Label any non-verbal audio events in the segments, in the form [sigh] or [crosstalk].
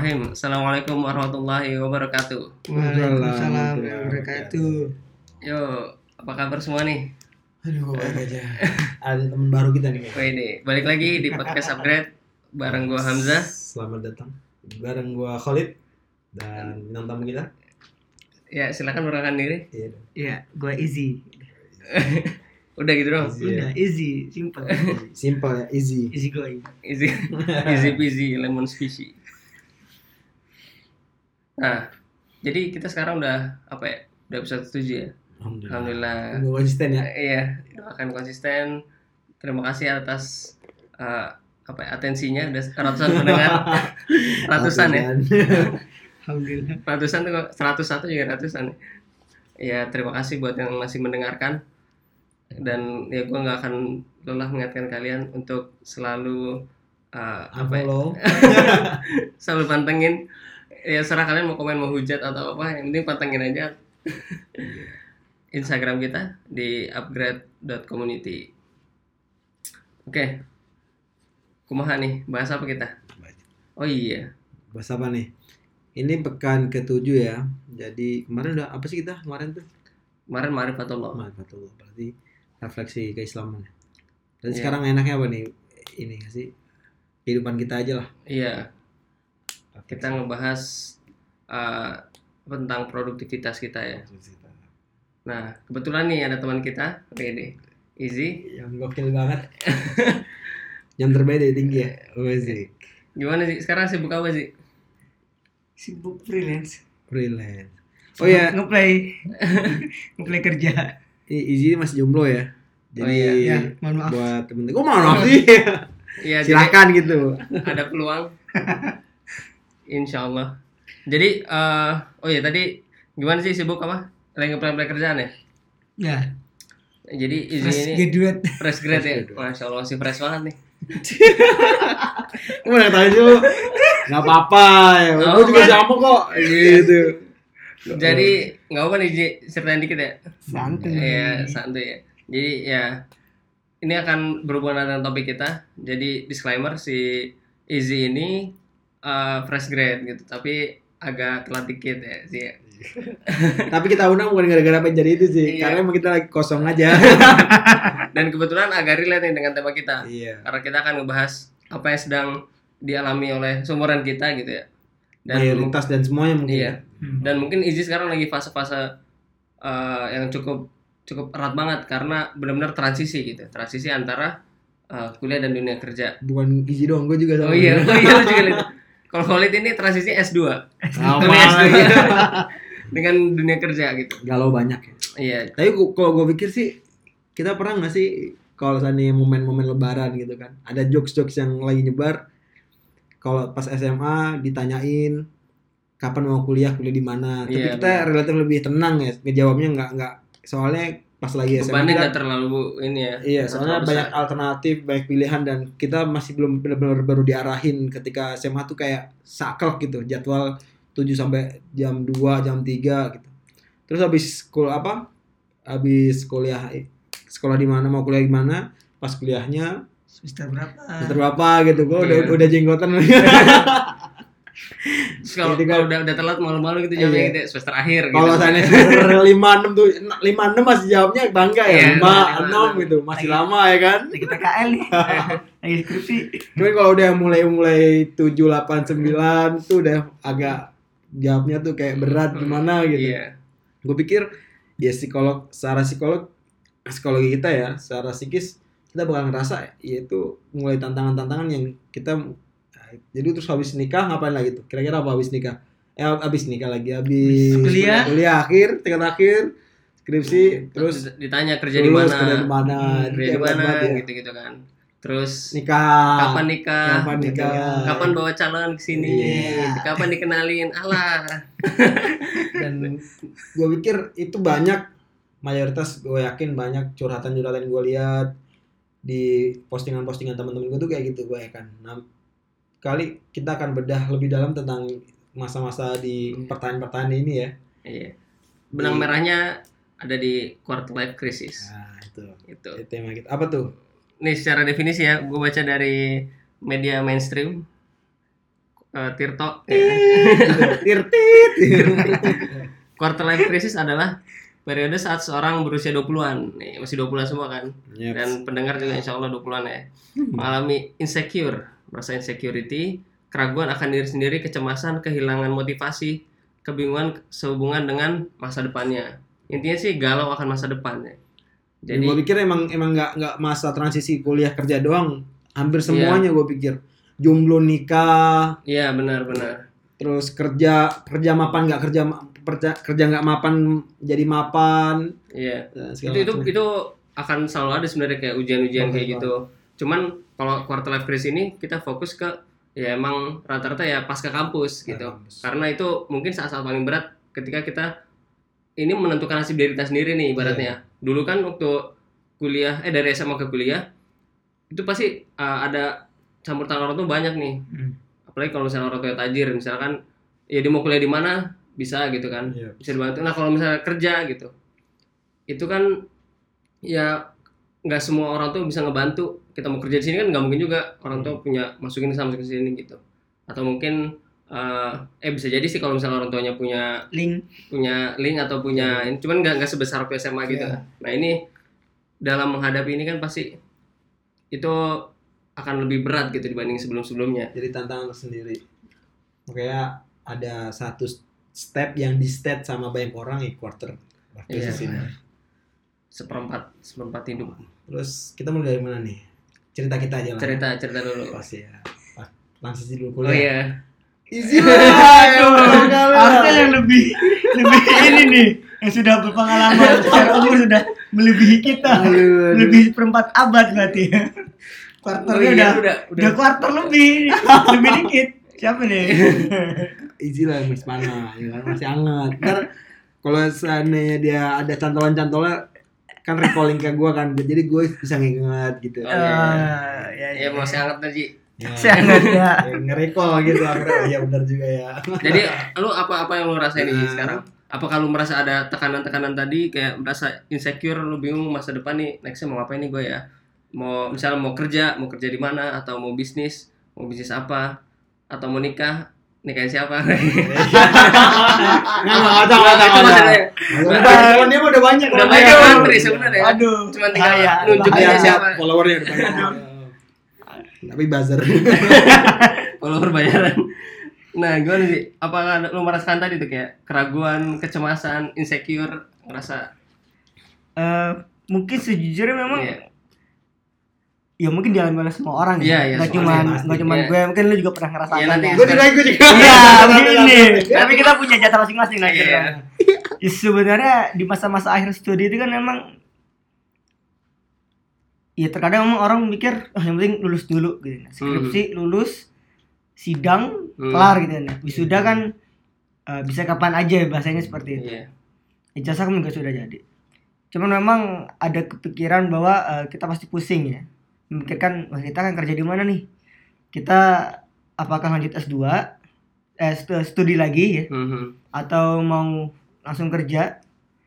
Bismillahirrahmanirrahim. Assalamualaikum warahmatullahi wabarakatuh. Waalaikumsalam warahmatullahi wabarakatuh. Yo, apa kabar semua nih? Aduh, baik aja. [laughs] Ada teman baru kita nih. Wah ini balik lagi di podcast upgrade bareng gua Hamzah. Selamat datang. Bareng gua Khalid dan bintang tamu kita. Ya silakan perkenalkan diri. Iya. Ya, gua easy. [laughs] Udah gitu dong. Easy, ya. Udah easy, simple. Simple ya, easy. easy going. Easy, easy peasy lemon squishy. Nah, jadi kita sekarang udah apa ya? Udah episode 7 ya. Alhamdulillah. Alhamdulillah. Konsisten ya. Iya, doakan konsisten. Terima kasih atas eh, apa ya, atensinya udah ratusan pendengar. [laughs] ratusan ya. Alhamdulillah. [laughs] Ratusan tuh kok 101 juga ratusan. Ya, terima kasih buat yang masih mendengarkan. Dan ya gue nggak akan lelah mengingatkan kalian untuk selalu eh, apa ya, [laughs] selalu pantengin ya serah kalian mau komen mau hujat atau apa yang penting pantengin aja [laughs] Instagram kita di upgrade.community oke kumaha nih bahas apa kita oh iya Bahas apa nih? Ini pekan ketujuh ya. Jadi kemarin udah apa sih kita kemarin tuh? kemarin Marifatullah Ma'rifatullah. Berarti refleksi keislaman. Dan Iya. sekarang enaknya apa nih? Ini sih? Kehidupan kita aja lah. iya kita ngebahas apa tentang produktivitas kita ya. Nah kebetulan nih ada teman kita Rede Easy yang gokil banget. [laughs] Yang terbaik dari tinggi ya Wazik gimana sih sekarang sibuk apa sih Sibuk freelance. freelance. Oh ya Ngeplay. [laughs] Ngeplay kerja. Izzy masih jomblo ya? Oh jadi iya. Ya, mohon maaf. buat temen-temen kok mau maaf sih? Iya, [laughs] silakan gitu. ada peluang Insya Allah jadi eh oh ya tadi gimana sih sibuk apa? Lagi ngeplay kerjaan ya? Ya, jadi izin fresh ini graduate. fresh grade ya? Fresh masya Allah masih fresh banget nih. Kamu udah tahu nggak apa-apa ya. Oh, gue juga kan? sama kok. Gitu. Jadi nggak apa nih ceritain dikit ya? Santuy. Iya santuy ya. Jadi ya ini akan berhubungan dengan topik kita. Jadi disclaimer si Izzy ini eh, fresh grade gitu tapi agak telat dikit ya sih ya. [laughs] tapi kita undang bukan gara-gara pengen jadi itu sih Iya. karena emang kita lagi kosong aja. [laughs] Dan kebetulan agak relate nih dengan tema kita. Iya. Karena kita akan ngebahas apa yang sedang dialami oleh seumuran kita gitu ya. Dan mayoritas dan semuanya mungkin iya. Hmm. dan mungkin Izzy sekarang lagi fase-fase eh, yang cukup cukup erat banget karena benar-benar transisi gitu. Transisi antara eh, kuliah dan dunia kerja. Bukan Izzy doang gue juga oh sama iya oh iya juga. [laughs] kalau Khalid ini transisi S2 Sama. Dunia S2 dengan dunia kerja gitu. Galau banyak ya. Iya. Tapi kalau gue pikir sih kita pernah nggak sih kalau seandainya momen-momen lebaran gitu kan ada jokes-jokes yang lagi nyebar kalau pas SMA ditanyain kapan mau kuliah kuliah di mana? Tapi Iya, kita relatif lebih tenang ya ngejawabnya nggak nggak soalnya pas lagi SMA bebannya kita- nggak terlalu ini ya iya soalnya banyak besar. alternatif banyak pilihan dan kita masih belum benar-benar baru diarahin ketika SMA tuh kayak saklek gitu jadwal 7 sampai jam 2 jam 3 gitu terus habis kuliah apa habis kuliah sekolah di mana mau kuliah di mana pas kuliahnya Semester berapa? semester berapa gitu gua udah Iya. udah jenggotan [laughs] [laughs] [laughs] kalau kalau udah udah telat malu-malu gitu jawabnya Iya. gitu semester akhir gitu. kalau saya [laughs] semester lima enam tuh lima enam masih jawabnya bangga Iya, ya lima lima, enam enam. gitu masih Lagi- lama ya kan Lagi PKL nih. [laughs] Lagi skripsi. Cuman kalau udah mulai mulai tujuh delapan sembilan tuh udah agak jawabnya tuh kayak berat gimana gitu. Iya. Gue pikir ya psikolog secara psikolog psikologi kita ya secara psikis kita bakal ngerasa yaitu mulai tantangan-tantangan yang kita jadi terus habis nikah ngapain lagi tuh kira-kira apa habis nikah eh habis nikah lagi habis Kuliah. kuliah akhir tingkat akhir skripsi terus ditanya kerja di mana? kerja di mana Hmm, kerja di berat mana ya. gitu-gitu kan. Terus nikah kapan nikah? kapan nikah Kapan bawa calon ke sini? Iya. Kapan dikenalin? Alah. [laughs] dan gue pikir itu banyak mayoritas gue yakin banyak curhatan-curhatan gue lihat di postingan-postingan teman-teman gue tuh kayak gitu gue ya kan nah, kali kita akan bedah lebih dalam tentang masa-masa di pertanyaan-pertanyaan ini ya Iya. Benang Di- merahnya ada di quarter life crisis. nah itu Itu. itu tema kita apa tuh Nih secara definisi ya, gue baca dari media mainstream eh, Tirto. Gitu. Tirtit. [laughs] [laughs] Quarter life crisis adalah periode saat seorang berusia 20-an. Nih, masih 20-an semua kan. Yep. Dan pendengar juga insya Allah 20-an ya. Mengalami insecure, merasa insecurity, keraguan akan diri sendiri, kecemasan, kehilangan motivasi, kebingungan sehubungan dengan masa depannya. Intinya sih galau akan masa depan ya. Jadi gue pikir emang emang nggak nggak masa transisi kuliah kerja doang, hampir semuanya gue pikir. Jomblo nikah, iya benar-benar. terus kerja kerja mapan nggak kerja kerja kerja nggak mapan jadi mapan. Iya. Itu segala itu macam. itu akan selalu ada sebenarnya kayak ujian-ujian kayak gitu. Cuman kalau quarter life crisis ini kita fokus ke ya emang rata-rata ya pasca kampus gitu. kampus. Karena itu mungkin saat-saat paling berat ketika kita ini menentukan nasib diri kita sendiri nih ibaratnya. Dulu kan waktu kuliah eh dari SMA ke kuliah itu pasti uh, ada campur tangan orang tua banyak nih. Hmm. Apalagi kalau misalnya orang tua tajir misalkan ya dia mau kuliah di mana bisa gitu kan. Iya. Bisa dibantu. Nah, kalau misalnya kerja gitu. Itu kan ya nggak semua orang tuh bisa ngebantu. Kita mau kerja di sini kan nggak mungkin juga orang tua punya masukin sama masukin sini gitu. Atau mungkin eh, eh bisa jadi sih kalau misalnya orang tuanya punya Link. punya link atau punya ini cuman nggak nggak sebesar waktu SMA gitu. Iya. Nah ini dalam menghadapi ini kan pasti itu akan lebih berat gitu dibanding sebelum-sebelumnya. Jadi tantangan tersendiri. Makanya ada satu step yang di state sama banyak orang ya quarter life crisis Iya. ini. Seperempat seperempat hidup. Terus kita mulai dari mana nih? Cerita kita aja lah. Cerita cerita dulu. Pasti ya. Pas transisi dulu Oh kuliah. iya. Easy lah. Aduh, harusnya yang lebih lebih ini nih yang sudah berpengalaman secara umur sudah melebihi kita Aduh, aduh. lebih seperempat abad berarti ya quarternya Oh iya, udah, udah udah quarter lebih lebih dikit siapa nih [laughs] Easy lah Miss Mana, ya kan masih hangat. Ntar kalau seandainya dia ada cantolan-cantolnya kan recalling ke gue kan, jadi gue bisa nginget gitu. Oh, iya. Ya, Ya masih hangat tadi. Ya, sangat ya ya, nge-recall gitu akhirnya. Ya benar juga ya. Jadi lu apa apa yang lu rasain nih Nah. sekarang? Apakah lu merasa ada tekanan-tekanan tadi kayak merasa insecure, lu bingung masa depan nih nextnya mau ngapain nih gue ya? Mau misalnya mau kerja, mau kerja di mana atau mau bisnis, mau bisnis apa? Atau mau nikah, nikahin [laughs] siapa? Nggak, nggak ada, nggak ada, nggak ada. Teman dia udah banyak. Udah banyak antri sebenarnya. aduh Cuma tinggal nunjuk aja siapa. Followernya udah banyak. Tapi buzzer. [laughs] Follower bayaran. Nah, gimana sih? Apakah lu merasakan tadi tuh kayak keraguan, kecemasan, insecure, ngerasa Eh, mungkin sejujurnya memang Iya. Ya mungkin dialami oleh semua orang Iya, ya iya, nggak pasti. nggak cuman Iya. gue mungkin lu juga pernah ngerasain Iya, nanti kan? Gue juga gue juga. Iya, [laughs] begini. Tapi kita punya jatah masing-masing lah Iya. kira. Ya, sebenarnya di masa-masa akhir studi itu kan memang ya terkadang memang orang mikir ah yang penting lulus dulu gitu. Nah, Skripsi lulus, sidang Hmm. kelar gitu kan. Wisuda kan eh, bisa kapan aja bahasanya seperti itu. Iya. Ijazah kan juga sudah jadi. Cuman memang ada kepikiran bahwa eh, kita pasti pusing ya. Memikirkan wah kita kan kerja di mana nih? Kita apakah lanjut S2 eh stu- studi lagi ya Mhm. atau mau langsung kerja?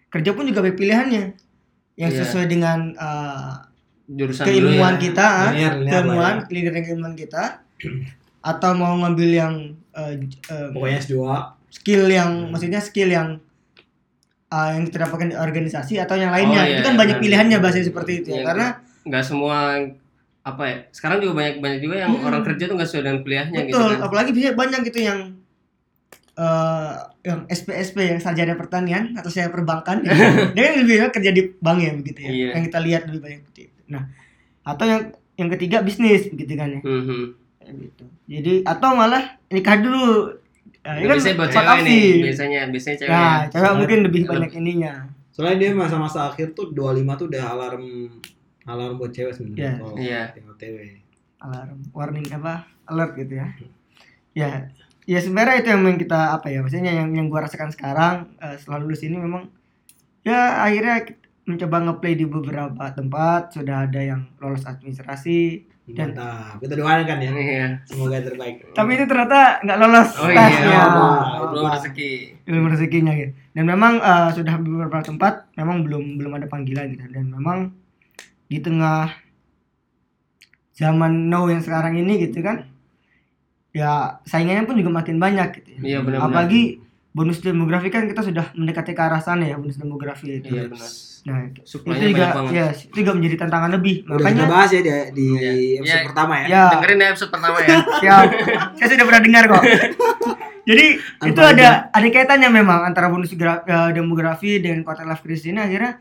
Kerja pun juga banyak pilihannya yang Iya. sesuai dengan eh, Jurusan keilmuan ya. kita, ah, Linear, linear keilmuan, linear keilmuan kita [clears throat] atau mau ngambil yang eh, j- eh, Pokoknya S2. skill yang Hmm. maksudnya skill yang uh, yang kita dapatkan di organisasi atau yang lainnya Oh, iya, itu kan banyak benar. pilihannya bahasa seperti itu ya Iya, karena nggak semua apa ya sekarang juga banyak banyak juga yang Hmm. orang kerja tuh nggak sesuai dengan kuliahnya gitu betul kan apalagi bisa banyak gitu yang eh yang SPSP yang sarjana pertanian atau saya perbankan ya. [laughs] dia kan lebih banyak kerja di bank ya begitu ya Iya. yang kita lihat lebih banyak seperti itu. nah atau yang yang ketiga bisnis begitu kan ya Mhm. Kayak gitu jadi atau malah nikah dulu nah, ini kan biasanya buat cewek nih biasanya biasanya cewek nah cewek mungkin lebih Lebih- banyak ininya Soalnya dia masa-masa akhir tuh 25 tuh udah alarm alarm buat cewek sebenarnya. Iya. Kalau Iya. yang OTW. alarm warning apa alert gitu ya ya ya sebenarnya itu yang kita apa ya maksudnya yang yang gua rasakan sekarang eh, setelah lulus ini memang ya akhirnya mencoba ngeplay di beberapa tempat sudah ada yang lolos administrasi Dan- Mantap. Kita doakan kan ya. Iya. Semoga terbaik. tapi itu ternyata nggak lolos oh tesnya iya Oh, belum rezeki ilmu rezekinya gitu dan memang eh, sudah beberapa tempat memang belum belum ada panggilan gitu dan memang di tengah zaman now yang sekarang ini gitu kan ya saingannya pun juga makin banyak gitu ya. Iya benar-benar. Apalagi bonus demografi kan kita sudah mendekati ke arah sana ya bonus demografi itu. Iya benar. Nah, itu juga ya itu juga menjadi tantangan lebih. Udah kita Makanya bahas ya di, di Iya. episode Iya. pertama ya. ya Dengerin ya episode pertama ya. [laughs] siap. Saya sudah pernah dengar kok. [laughs] Jadi itu Apa ada ada kaitannya memang antara bonus eh, demografi dengan quarter life crisis ini akhirnya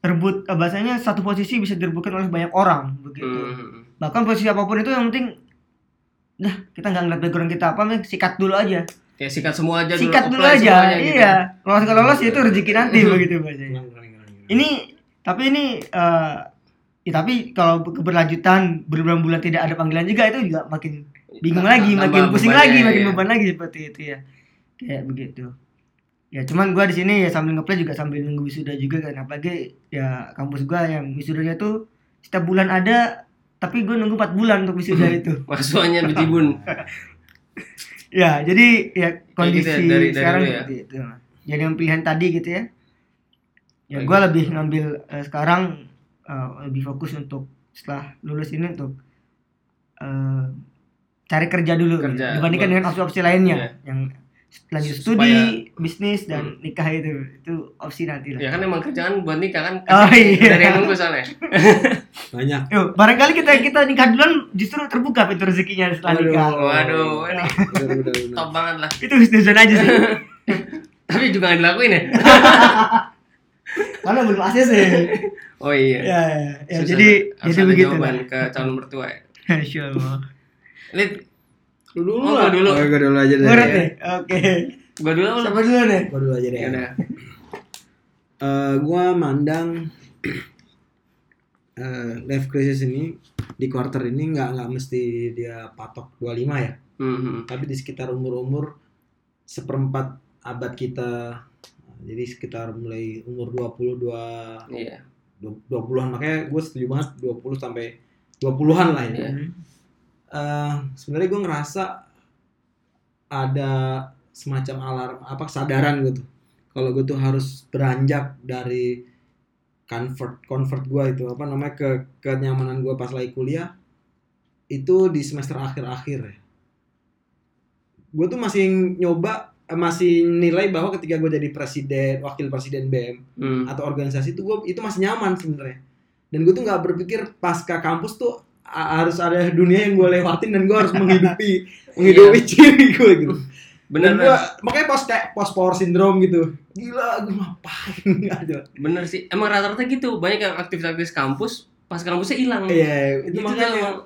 rebut eh, bahasanya satu posisi bisa direbutkan oleh banyak orang begitu. Hmm. Bahkan posisi apa pun itu yang penting dah kita nggak ngeliat background kita apa nih sikat dulu aja. Ya sikat semua aja sikat dulu apply aja. semuanya gitu. Iya. Lolos kalau lolos ya itu rezeki nanti begitu bahasanya. Ini tapi ini eh ya tapi kalau keberlanjutan berbulan-bulan tidak ada panggilan juga itu juga makin bingung Tambah- lagi, makin pusing bebannya, lagi, makin iya. beban lagi seperti itu ya. Kayak begitu. Ya cuman gua di sini ya sambil ngeplay juga sambil nunggu wisuda juga kan. Apalagi ya kampus gua yang wisudanya tuh setiap bulan ada tapi gue nunggu 4 bulan untuk wisuda [laughs] itu. Mahasiswanya Bijibun. [laughs] Ya, jadi ya kondisi gitu ya, dari- dari sekarang ya? seperti itu. Jadi yang pilihan tadi gitu ya. Ya gue lebih ngambil eh, sekarang eh, lebih fokus untuk setelah lulus ini untuk eh, cari kerja dulu gitu. Kerja. dibandingkan Buat- dengan opsi-opsi lainnya Iya. yang lanjut Supaya- studi, bisnis dan nikah itu itu opsi nanti lah. Ya kan emang kerjaan buat nikah kan. Oh, iya. Dari yang nunggu soalnya. [laughs] Banyak. Yuk, barangkali kita kita nikah duluan justru terbuka pintu rezekinya setelah Waduh. nikah. Waduh, ini top banget lah. Itu bisnis aja sih. [laughs] Tapi juga nggak dilakuin ya. [laughs] Karena belum ACC. Oh iya. ya, ya, ya. Susah, jadi jadi begitu jawaban lah. ke calon mertua. ya. Insya Allah. Lid, Lu dulu Oh, lah. gua dulu. Oh, gua dulu aja deh. Berat deh. Oke. gua dulu apa lu? Siapa dulu nih? Gua dulu aja deh. Ya udah. Eh, gua mandang [clears throat] eh life crisis ini di quarter ini nggak nggak mesti dia patok 25 ya Hmm. tapi di sekitar umur-umur seperempat abad kita jadi sekitar mulai umur 20 dua Iya. 20-an makanya gue setuju banget 20 sampai 20-an lah ya. Iya. Eh, sebenarnya gue ngerasa ada semacam alarm apa kesadaran gitu. Kalau gue tuh harus beranjak dari convert convert gue itu apa namanya ke kenyamanan gue pas lagi kuliah itu di semester akhir-akhir. Ya gue tuh masih nyoba eh, masih nilai bahwa ketika gue jadi presiden wakil presiden BM Hmm. atau organisasi itu gue itu masih nyaman sebenarnya. Dan gue tuh nggak berpikir pasca kampus tuh harus ada dunia yang gue lewatin dan gue harus [laughs] menghidupi menghidupi ciri gue gitu. Bener, gue makanya pas kayak post power syndrome gitu. Gila gue ngapain? [laughs] Ada. Bener sih. Emang rata-rata gitu. Banyak yang aktif-aktif kampus, pas kampusnya hilang. iya itu, Itu tuh makanya emang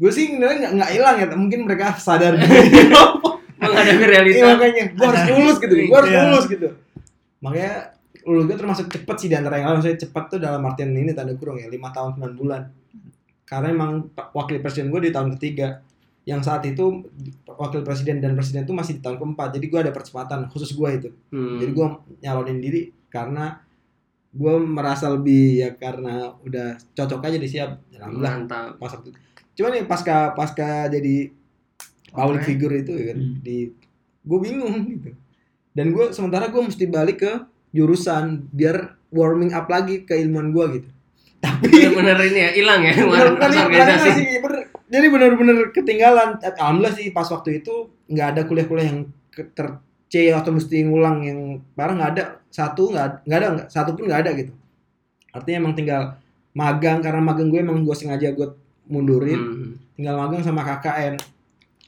gue sih sebenarnya nggak nggak hilang ya. Mungkin mereka sadar. [laughs] Menghadapi Iya realita. makanya. Gue harus lulus gitu. Gue harus Iya. lulus gitu. Makanya lulus gue termasuk cepet sih di antara yang lain. Saya cepat tuh dalam artian ini tanda kurung ya. Lima tahun 9 bulan karena emang wakil presiden gue di tahun ketiga yang saat itu wakil presiden dan presiden itu masih di tahun keempat jadi gue ada percepatan khusus gue itu Hmm. jadi gue nyalonin diri karena gue merasa lebih ya karena udah cocok aja disiap alhamdulillah mantap. pas waktu cuman nih pasca pasca jadi public Oke. figure itu ya kan Hmm. di gue bingung gitu dan gue sementara gue mesti balik ke jurusan biar warming up lagi keilmuan gue gitu tapi [laughs] Bener-bener ini ya, hilang ya bener, organisasi. masih bener- jadi bener-bener ketinggalan. Alhamdulillah sih pas waktu itu nggak ada kuliah-kuliah yang ter C atau mesti ngulang yang parah nggak ada. Satu nggak nggak ada nggak satu pun nggak ada gitu. Artinya emang tinggal magang karena magang gue emang gue sengaja gue mundurin. Hmm. tinggal magang sama KKN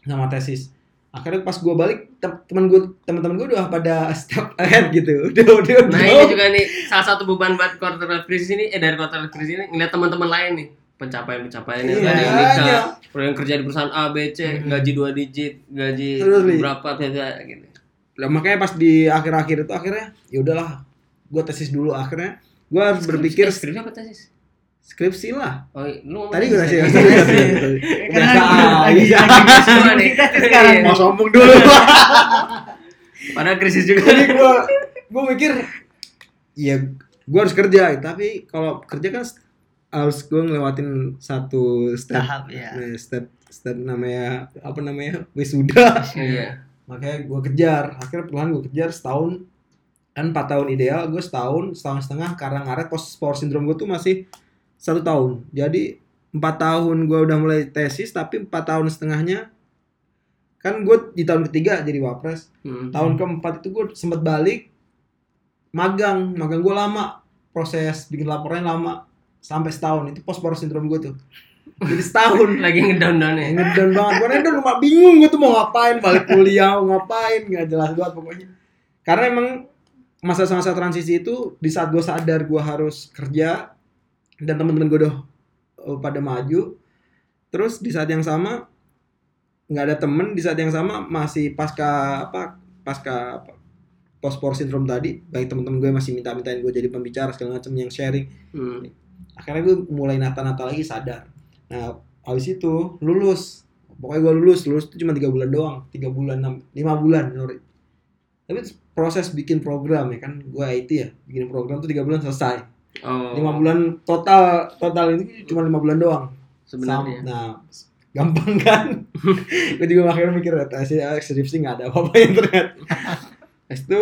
sama tesis akhirnya pas gue balik tem- temen gue teman-teman gue udah pada [laughs] step ahead gitu udah udah Nah udah ini juga nih salah satu beban buat quarter life crisis ini eh dari quarter life crisis ini ngeliat teman-teman lain nih pencapaian-pencapaiannya Iya, ada yang iya. nikah, ada yang kerja di perusahaan A, B, C, Hmm. gaji dua digit, gaji Terus, berapa, bla gitu. Lah, makanya pas di akhir-akhir itu akhirnya ya udahlah gue tesis dulu akhirnya gue harus berpikir Eh, skripsi apa tesis? Skripsi lah Oh, lu tadi gue ngasih [laughs] Biasa lagi aja. lagi Semua nih. kita sekarang. mau sombong dulu [laughs] Padahal krisis juga. jadi gue gue mikir ya gue harus kerja tapi kalau kerja kan harus gue ngelewatin satu step Tahap ya. Nah, step step namanya apa namanya wisuda Iya. makanya gue kejar akhirnya perlahan gue kejar setahun kan empat tahun ideal gue setahun setahun setengah karena ngaret post power syndrome gue tuh masih satu tahun. Jadi empat tahun gue udah mulai tesis tapi empat tahun setengahnya kan gue di tahun ketiga jadi wapres. Hmm. tahun keempat itu gue sempet balik magang. Magang gue lama. Proses bikin laporannya lama. Sampai setahun. Itu post power syndrome gue tuh. Jadi setahun. [laughs] Lagi ngedown down ya. ngedon banget. Gue ngedon cuma bingung gue tuh mau ngapain. Balik kuliah mau ngapain. Nggak jelas banget pokoknya. Karena emang masa-masa transisi itu di saat gue sadar gue harus kerja dan teman-teman gue udah uh, pada maju. Terus di saat yang sama nggak ada temen di saat yang sama masih pasca apa pasca power syndrome tadi baik teman-teman gue masih minta-mintain gue jadi pembicara segala macam yang sharing. Hmm. akhirnya gue mulai nata-nata lagi sadar. Nah habis itu lulus. Pokoknya gue lulus lulus itu cuma tiga bulan doang. Tiga bulan enam lima bulan sorry. Tapi proses bikin program ya kan gue IT ya bikin program tuh tiga bulan selesai Oh. lima bulan total total ini cuma lima bulan doang sebenarnya. Sam- nah gampang kan [laughs] gue juga akhirnya mikir sih skripsi nggak ada apa-apa yang ternyata [laughs] Habis itu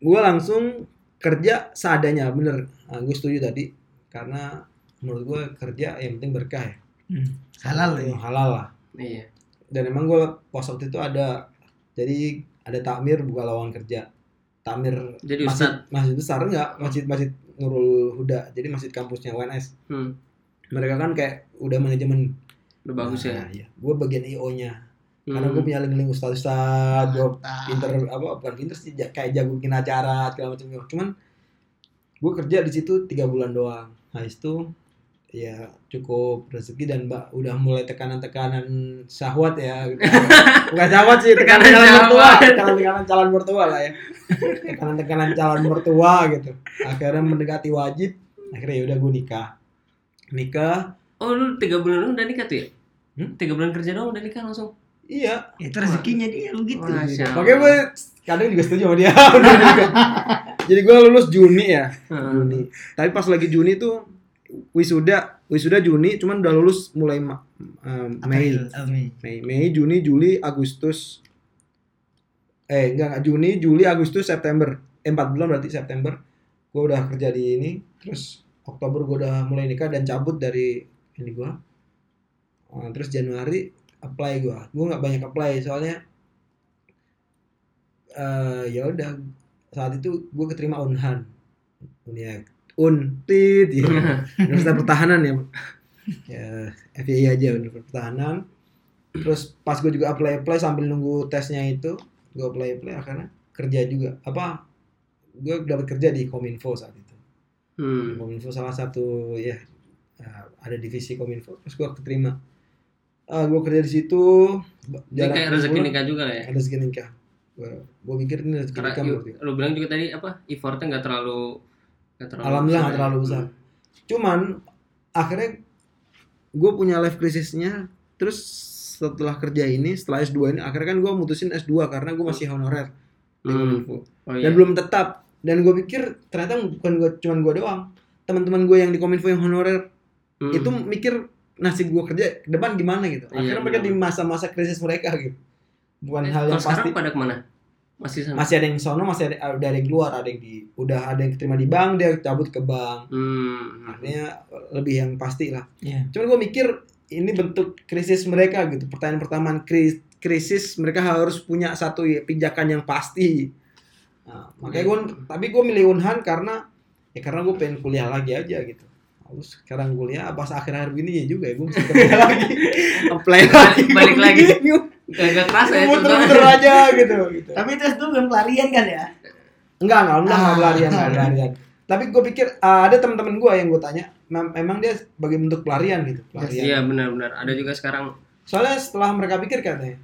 gue langsung kerja seadanya bener nah, gue setuju tadi karena menurut gue kerja yang penting berkah ya Hmm. Halal ya. halal lah Iya. dan emang gue pas waktu itu ada jadi ada takmir buka lowongan kerja takmir Jadi masjid Ustad. masjid besar enggak masjid masjid Nurul Huda jadi masjid kampusnya UNS Hmm. mereka kan kayak udah manajemen Udah bagus ya. Nah, iya. gue bagian IO nya karena Hmm. gue punya link-link ustaz ustaz gue pinter apa bukan pinter sih ja- kayak jago bikin acara segala macam cuman gue kerja di situ tiga bulan doang nah itu ya cukup rezeki dan mbak udah mulai tekanan-tekanan syahwat ya [laughs] bukan syahwat sih tekanan Tekanan calon mertua tekanan-tekanan calon mertua lah ya tekanan-tekanan calon mertua gitu akhirnya mendekati wajib akhirnya ya udah gue nikah nikah Oh lu tiga bulan lu udah nikah tuh ya? Hmm? Tiga bulan kerja doang udah nikah langsung. iya Itu rezekinya dia begitu. Wah, Masya Makanya gue kadang juga setuju sama dia. [laughs] Udah nikah. Jadi gue lulus Juni ya. Hmm. Juni. Tapi pas lagi Juni tuh wisuda, wisuda Juni, cuman udah lulus mulai Ma- eh, Mei. Mei. Mei, Mei, Juni, Juli, Agustus. Eh, enggak, enggak Juni, Juli, Agustus, September. Eh, 4 bulan berarti September. Gue udah kerja di ini, terus Oktober gue udah mulai nikah dan cabut dari ini gue. Oh, terus Januari apply gue. Gue nggak banyak apply soalnya eh ya udah saat itu gue keterima Unhan. Unia Untit ya. Universitas Pertahanan ya. Ya, FII aja Universitas Pertahanan. Terus pas gue juga apply apply sambil nunggu tesnya itu, gue apply apply akhirnya kerja juga. Apa? Gue dapat kerja di Kominfo saat itu. Hmm. Kominfo salah satu ya eh, ada divisi Kominfo. Terus gue keterima. Ah, gue kerja di situ. Jadi kayak rezeki pulang, nikah juga lah ya. Ada rezeki nikah. Gue mikir ini rezeki nikah. lu bilang juga tadi apa? Effortnya nggak terlalu terlalu Alhamdulillah nggak ya. terlalu besar. Cuman akhirnya gue punya life crisisnya. Terus setelah kerja ini, setelah S2 ini, akhirnya kan gue mutusin S2 karena gue masih honorer di Hmm. Kominfo. Oh iya. Dan belum tetap. Dan gue pikir ternyata bukan gue cuman gue doang. Teman-teman gue yang di Kominfo yang honorer Hmm. itu mikir nasib gue kerja ke depan gimana gitu. Iya, Akhirnya mereka di masa-masa krisis mereka gitu. Bukan Eh, hal yang sekarang pasti. pada ke mana? Masih sana. Masih ada yang sono, masih ada, ada yang keluar, ada yang di udah ada yang terima di bank, dia cabut ke bank. Hmm. Artinya lebih yang pasti lah. Iya. Cuman gue mikir ini bentuk krisis mereka gitu. Pertanyaan pertama kri- krisis mereka harus punya satu ya, pijakan yang pasti. Nah, makanya gue tapi gue milih Unhan karena ya karena gue pengen kuliah lagi aja gitu. Terus sekarang kuliah pas akhir akhir ini ya juga ya gue mesti kerja lagi. [laughs] Apply lagi. Balik lagi. Gak, gak kerasa ya Muter-muter aja gitu. gitu. Tapi itu itu bukan pelarian kan ya? Enggak, enggak, enggak, enggak Ah. pelarian, enggak pelarian. Tapi gue pikir ah, ada teman-teman gue yang gue tanya, mem- memang dia sebagai bentuk pelarian gitu, pelarian. Iya benar-benar. Ada juga sekarang. Soalnya setelah mereka pikir katanya.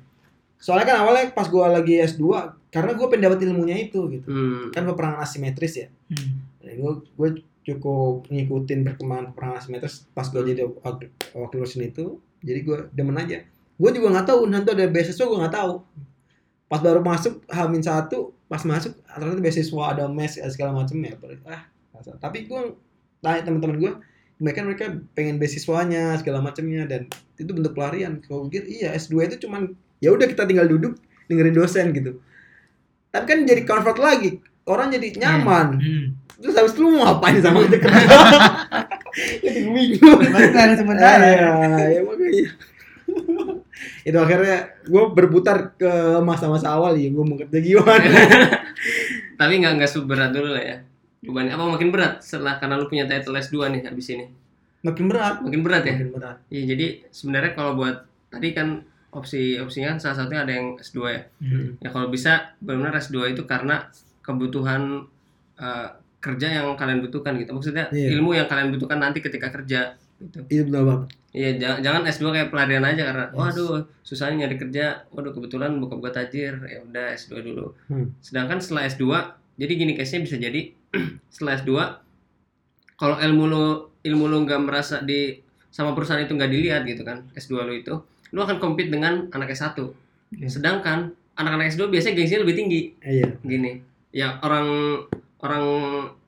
Soalnya kan awalnya pas gue lagi S2, karena gue pengen dapat ilmunya itu gitu. Hmm. Kan peperangan asimetris ya. Hmm. gue gue cukup ngikutin perkembangan peperangan asimetris pas gue jadi wakil wakil dosen itu. Jadi gue demen aja. Gue juga nggak tahu Unhan tuh ada beasiswa gue nggak tahu. Pas baru masuk Hamin satu, pas masuk ternyata beasiswa ada mes segala macam ya. Ah, tapi gue tanya teman-teman gue, mereka mereka pengen beasiswanya segala macamnya dan itu bentuk pelarian. Kalau gue pikir iya S2 itu cuman ya udah kita tinggal duduk dengerin dosen gitu. Tapi kan jadi convert lagi. Orang jadi nyaman. Hmm. Terus habis itu lu mau ngapain sama kerja? [laughs] Jadi bingung. Sementara. Ya, ya makanya. Itu akhirnya gue berputar ke masa-masa awal ya gue mau kerja gimana [laughs] Tapi nggak nggak seberat dulu lah ya. Beban apa makin berat setelah karena lu punya title S2 nih habis ini. makin berat Makin berat ya? makin berat Iya, jadi sebenarnya kalau buat tadi kan opsi opsinya kan salah satunya ada yang S2 ya. Ya kalau bisa benar-benar S2 itu karena kebutuhan eh, kerja yang kalian butuhkan gitu. Maksudnya Iya. ilmu yang kalian butuhkan nanti ketika kerja gitu. itu benar banget Iya, jangan, jangan S2 kayak pelarian aja karena Yes. waduh, susahnya nyari kerja. Waduh, kebetulan buka buka tajir. Ya udah S2 dulu. Hmm. Sedangkan setelah S2, jadi gini case-nya bisa jadi [clears throat] setelah S2 kalau ilmu lu ilmu lu nggak merasa di sama perusahaan itu nggak dilihat gitu kan, S2 lu itu, lu akan compete dengan anak S1. Iya. Sedangkan anak-anak S2 biasanya gengsinya lebih tinggi iya gini. Ya orang orang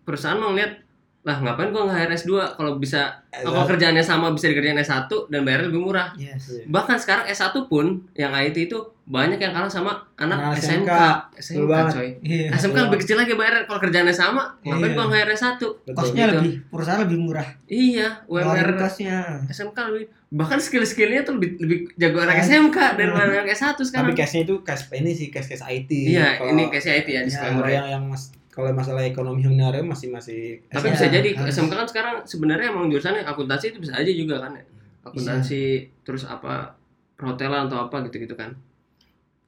perusahaan mau ngeliat lah ngapain gua nge-hire S2 kalau bisa kalau kerjaannya sama bisa dikerjain S1 dan bayarnya lebih murah. Yes. Iya. Bahkan sekarang S1 pun yang IT itu banyak yang kalah sama anak Anak SMK. SMK. SMK, Betul coy. Iya. SMK lebih kecil lagi bayarnya kalau kerjaannya sama, ngapain Iya. gua nge-hire S1? betul Kosnya gitu. lebih, perusahaan lebih murah. Iya, UMR kosnya. SMK lebih bahkan skill-skillnya tuh lebih, lebih jago anak Iya. SMK daripada anak S1 tapi sekarang. case-nya itu case ini sih case case IT Iya, Kalau- ini case IT ya Iya, disclaimer ya. yang yang mas kalau masalah ekonomi sebenarnya masih masih Tapi bisa jadi harus. SMK kan sekarang sebenarnya emang jurusannya akuntansi itu bisa aja juga kan ya. Akuntansi terus apa perhotelan atau apa gitu-gitu kan.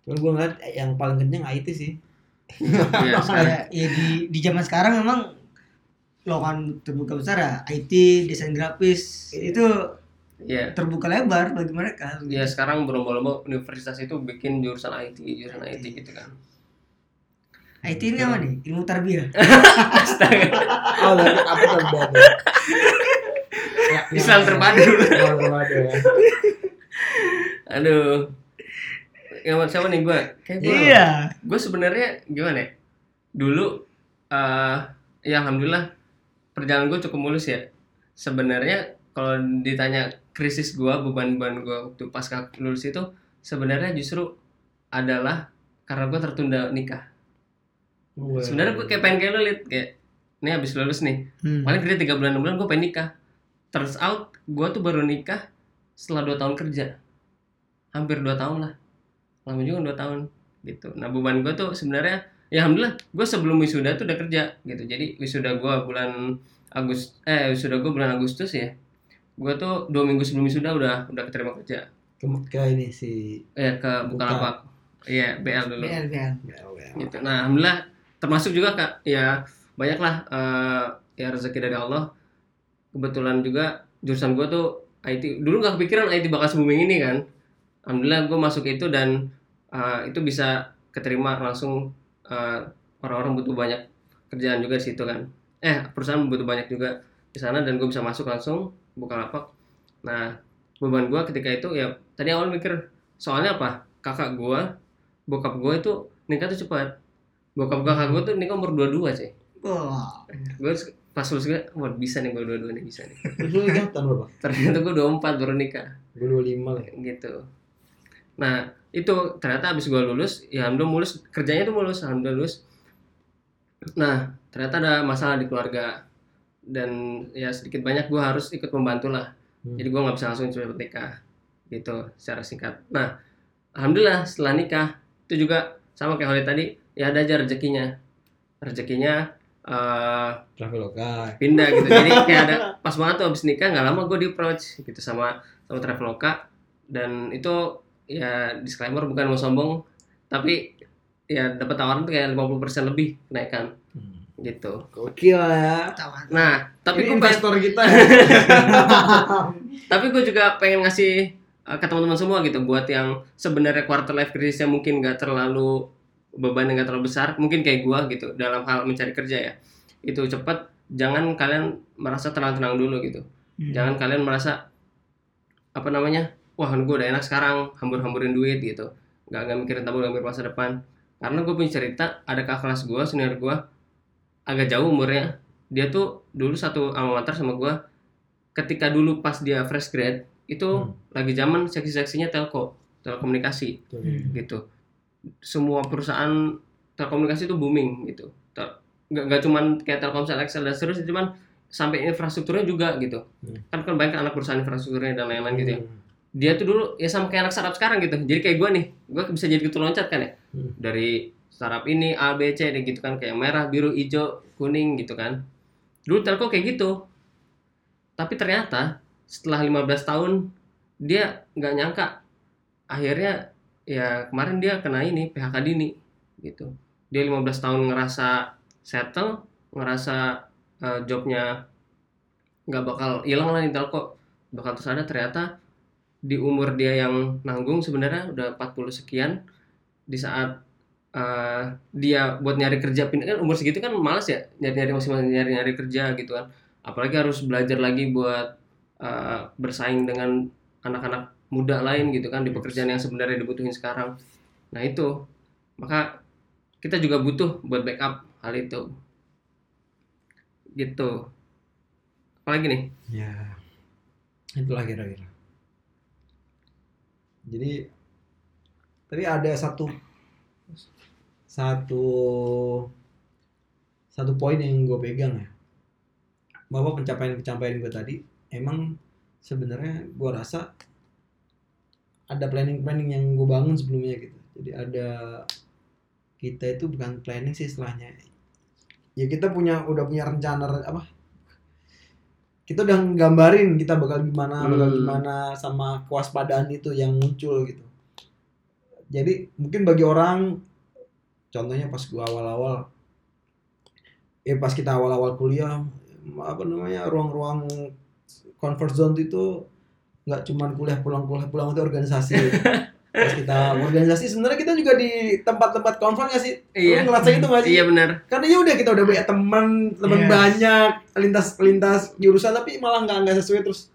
cuman gue ngeliat yang paling kenceng IT sih Iya, [laughs] sekarang. Ya, ya di di zaman sekarang memang lowongan terbuka besar ya IT, desain grafis itu Iya. terbuka lebar bagi mereka. Ya sekarang berlomba-lomba universitas itu bikin jurusan IT, jurusan IT gitu kan. IT ini apa nih? Ilmu tarbiyah. [laughs] oh dari apa tuh berarti ya, [laughs] Islam terpadu. Islam terpadu ya. Aduh. Yang buat siapa nih gue? Kayak gue. Iya. Gue sebenarnya gimana ya? Dulu eh ya alhamdulillah perjalanan gue cukup mulus ya. Sebenarnya kalau ditanya krisis gue, beban-beban gue waktu pasca lulus itu sebenarnya justru adalah karena gue tertunda nikah. Wah. Sebenarnya gue kayak pengen kayak lu Lid. kayak ini habis lulus nih. Hmm. paling kerja tiga bulan enam bulan gue pengen nikah. Turns out gue tuh baru nikah setelah dua tahun kerja. Hampir dua tahun lah. Lama juga dua tahun gitu. Nah beban gue tuh sebenarnya ya alhamdulillah gue sebelum wisuda tuh udah kerja gitu. Jadi wisuda gue bulan Agustus eh wisuda gue bulan Agustus ya. Gue tuh dua minggu sebelum wisuda udah udah keterima kerja. Ke, ke ini si eh ke Bukalapak. Iya BL dulu. BL, BL. gitu. Nah, alhamdulillah termasuk juga kak ya banyaklah eh, ya rezeki dari Allah. Kebetulan juga jurusan gue tuh IT. Dulu nggak kepikiran IT bakal se-booming ini kan. Alhamdulillah gue masuk itu dan eh, itu bisa keterima langsung eh, orang-orang butuh banyak kerjaan juga di situ kan. Eh perusahaan butuh banyak juga di sana dan gue bisa masuk langsung buka lapak. Nah beban gue ketika itu ya tadi awal mikir soalnya apa kakak gue bokap gue itu nikah tuh cepat bokap kakak gue tuh nikah umur dua dua sih Wah. gue pas lulus gue wah bisa nih gue dua dua nih bisa nih. Lu nikah tahun berapa? Ternyata gue dua empat baru nikah. Gue dua lima lah ya. gitu. Nah itu ternyata abis gue lulus ya alhamdulillah mulus kerjanya tuh mulus alhamdulillah lulus. Nah ternyata ada masalah di keluarga dan ya sedikit banyak gue harus ikut membantu lah. Hmm. jadi gue nggak bisa langsung cepet nikah gitu secara singkat. Nah alhamdulillah setelah nikah itu juga sama kayak Holly tadi ya ada aja rezekinya. Rezekinya eh, Traveloka pindah gitu. Jadi [laughs] kayak ada pas banget tuh abis nikah nggak lama gue di approach gitu sama sama Traveloka dan itu ya disclaimer bukan mau sombong tapi ya dapat tawaran tuh kayak 50% lebih kenaikan. Hmm. gitu. Gokil ya. Tahu. nah tapi gue investor kita. [laughs] Tapi gue juga pengen ngasih uh, ke teman-teman semua gitu buat yang sebenarnya quarter life crisisnya mungkin nggak terlalu beban yang nggak terlalu besar mungkin kayak gue gitu dalam hal mencari kerja ya itu cepat jangan kalian merasa tenang-tenang dulu gitu Hmm. jangan kalian merasa apa namanya wah gue udah enak sekarang hambur-hamburin duit gitu nggak nggak mikirin tabung nggak mikirin masa depan karena gue punya cerita ada kakak kelas gue senior gue agak jauh umurnya dia tuh dulu satu alma mater sama gue ketika dulu pas dia fresh grad itu Hmm. lagi zaman seksi-seksinya telco telekomunikasi Hmm. gitu semua perusahaan telekomunikasi itu booming gitu. Tel- nggak nggak cuman kayak Telkomsel, Excel dan seterusnya cuman sampai infrastrukturnya juga gitu. Hmm. kan kan banyak anak perusahaan infrastrukturnya dan lain-lain gitu ya. Dia tuh dulu ya sama kayak anak startup sekarang gitu. Jadi kayak gue nih gue bisa jadi ketua loncat kan ya? Hmm. dari startup ini A B C dan gitu kan. Kayak merah biru hijau kuning gitu kan. Dulu telco kayak gitu. Tapi ternyata setelah 15 tahun dia nggak nyangka. Akhirnya ya kemarin dia kena ini PHK dini gitu. Dia 15 tahun ngerasa settle ngerasa eh, jobnya nggak bakal hilang lah di telco. Bakal terus ada ternyata di umur dia yang nanggung sebenarnya udah 40 sekian di saat eh, dia buat nyari kerja pindah kan umur segitu kan malas ya nyari-nyari masih masih nyari-nyari kerja gitu kan. Apalagi harus belajar lagi buat eh, bersaing dengan anak-anak muda lain gitu kan di pekerjaan yang sebenarnya dibutuhin sekarang. Nah itu. Maka kita juga butuh buat backup hal itu. Gitu. Apalagi nih? Ya, itulah kira-kira. Jadi, tapi ada satu satu satu poin yang gue pegang ya, bahwa pencapaian-pencapaian gue tadi emang sebenarnya gue rasa ada planning-planning yang gue bangun sebelumnya gitu. Jadi ada kita itu bukan planning sih istilahnya. Ya kita punya udah punya rencana apa kita udah nggambarin kita bakal gimana bakal Hmm. gimana sama kewaspadaan itu yang muncul gitu jadi mungkin bagi orang contohnya pas gua awal-awal eh pas kita awal-awal kuliah apa namanya ruang-ruang comfort zone itu nggak cuman kuliah pulang kuliah pulang itu organisasi. [laughs] Pas kita organisasi sebenarnya kita juga di tempat-tempat comfort nggak sih? Iya. Lu ngerasa itu nggak sih? Iya benar karena ya udah kita udah banyak teman teman Yes. banyak lintas lintas jurusan tapi malah nggak nggak sesuai. Terus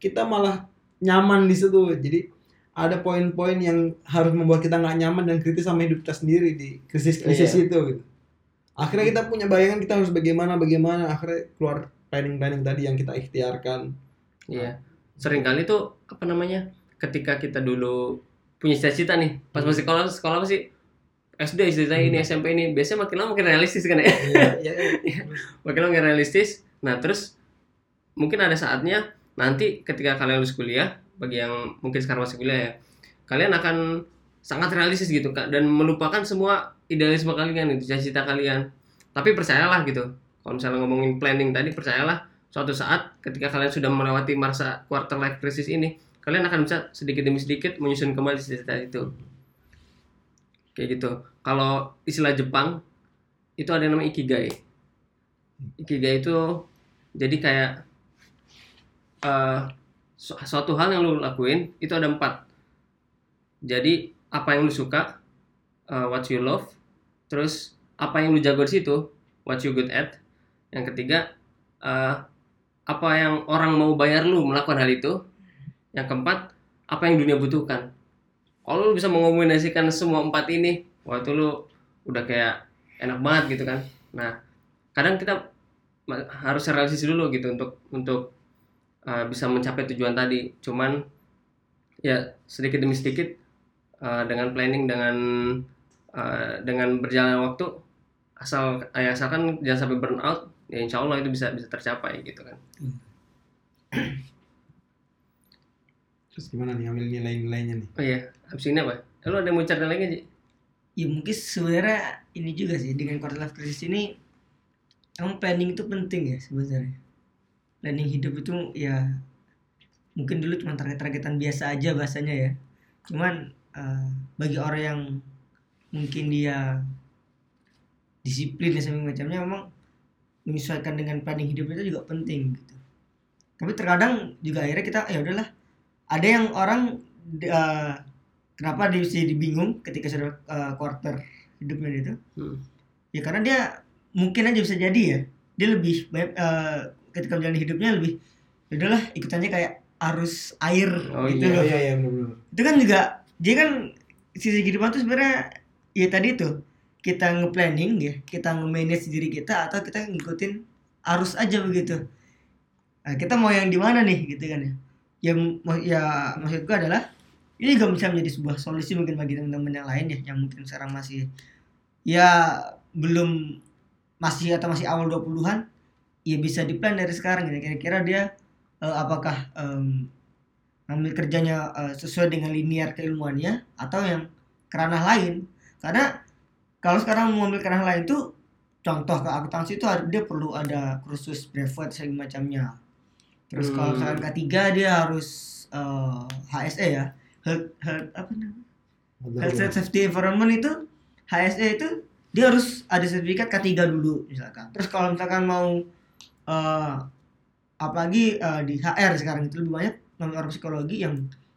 kita malah nyaman di situ. Jadi ada poin-poin yang harus membuat kita nggak nyaman dan kritis sama hidup kita sendiri di krisis krisis Iya. itu gitu. Akhirnya kita punya bayangan kita harus bagaimana bagaimana. Akhirnya keluar planning planning tadi yang kita ikhtiarkan. Iya. Seringkali tuh apa namanya? Ketika kita dulu punya cita-cita nih, pas Hmm. masih sekolah sekolah apa sih? SD cita ini Hmm. SMP ini biasanya makin lama makin realistis kan ya iya [laughs] iya makin lama makin realistis nah terus mungkin ada saatnya nanti ketika kalian lulus kuliah bagi yang mungkin sekarang masih kuliah ya kalian akan sangat realistis gitu Kak dan melupakan semua idealisme kalian itu cita-cita kalian tapi percayalah gitu kalau misalnya ngomongin planning tadi percayalah suatu saat ketika kalian sudah melewati masa quarter life crisis ini kalian akan bisa sedikit demi sedikit menyusun kembali cita-cita itu. Kayak gitu. Kalau istilah Jepang itu ada yang namanya ikigai. Ikigai itu jadi kayak su- suatu hal yang lu lakuin itu ada empat. Jadi apa yang lu suka eh, what you love terus apa yang lu jago di situ what you good at. Yang ketiga eh, apa yang orang mau bayar lu melakukan hal itu? Yang keempat apa yang dunia butuhkan? Kalau lu bisa mengombinasikan semua empat ini wah itu lu udah kayak enak banget gitu kan? Nah kadang kita harus realistis dulu gitu untuk untuk uh, bisa mencapai tujuan tadi. Cuman ya sedikit demi sedikit uh, dengan planning dengan uh, dengan berjalan waktu asal ya asalkan jangan sampai burn out ya insya Allah itu bisa bisa tercapai gitu kan. Terus gimana nih ambil nilai-nilainya nih? Oh iya habis ini apa? Lu ada yang mau cerita lagi Ji? ya mungkin sebenarnya ini juga sih dengan quarter life crisis ini emang planning itu penting ya sebenarnya. Planning hidup itu ya mungkin dulu cuma target-targetan biasa aja bahasanya ya. Cuman eh, bagi orang yang mungkin dia disiplin dan sebagainya macamnya memang menyesuaikan dengan planning hidup itu juga penting gitu. Tapi terkadang juga akhirnya kita ya udahlah ada yang orang eh, kenapa dia bisa jadi bingung ketika sudah eh, quarter hidupnya dia itu? Hmm. ya karena dia mungkin aja bisa jadi ya. Dia lebih banyak eh, ketika menjalani hidupnya lebih ya udahlah ikutannya kayak arus air Oh gitu iya, loh. Iya iya benar-benar itu kan juga dia kan sisi kehidupan tuh sebenarnya ya tadi tuh kita nge-planning ya kita nge-manage diri kita atau kita ngikutin arus aja begitu. Nah, kita mau yang di mana nih gitu kan ya. Ya ya maksud gua adalah ini juga bisa menjadi sebuah solusi mungkin bagi teman-teman yang lain ya yang mungkin sekarang masih ya belum masih atau masih awal 20-an ya bisa diplan dari sekarang gitu. Kira-kira dia eh, apakah em, ngambil kerjanya eh, sesuai dengan linear keilmuannya atau yang kerana lain. Karena kalau sekarang mau ambil kerana lain tuh contoh ke akuntansi itu dia perlu ada kursus brevet segala macamnya terus kalau Hmm. misalkan ketiga dia harus eh, HSE ya health, health apa namanya health and safety environment itu HSE itu dia harus ada sertifikat K3 dulu misalkan. Terus kalau misalkan mau eh apalagi eh, di HR sekarang itu lebih banyak orang psikologi yang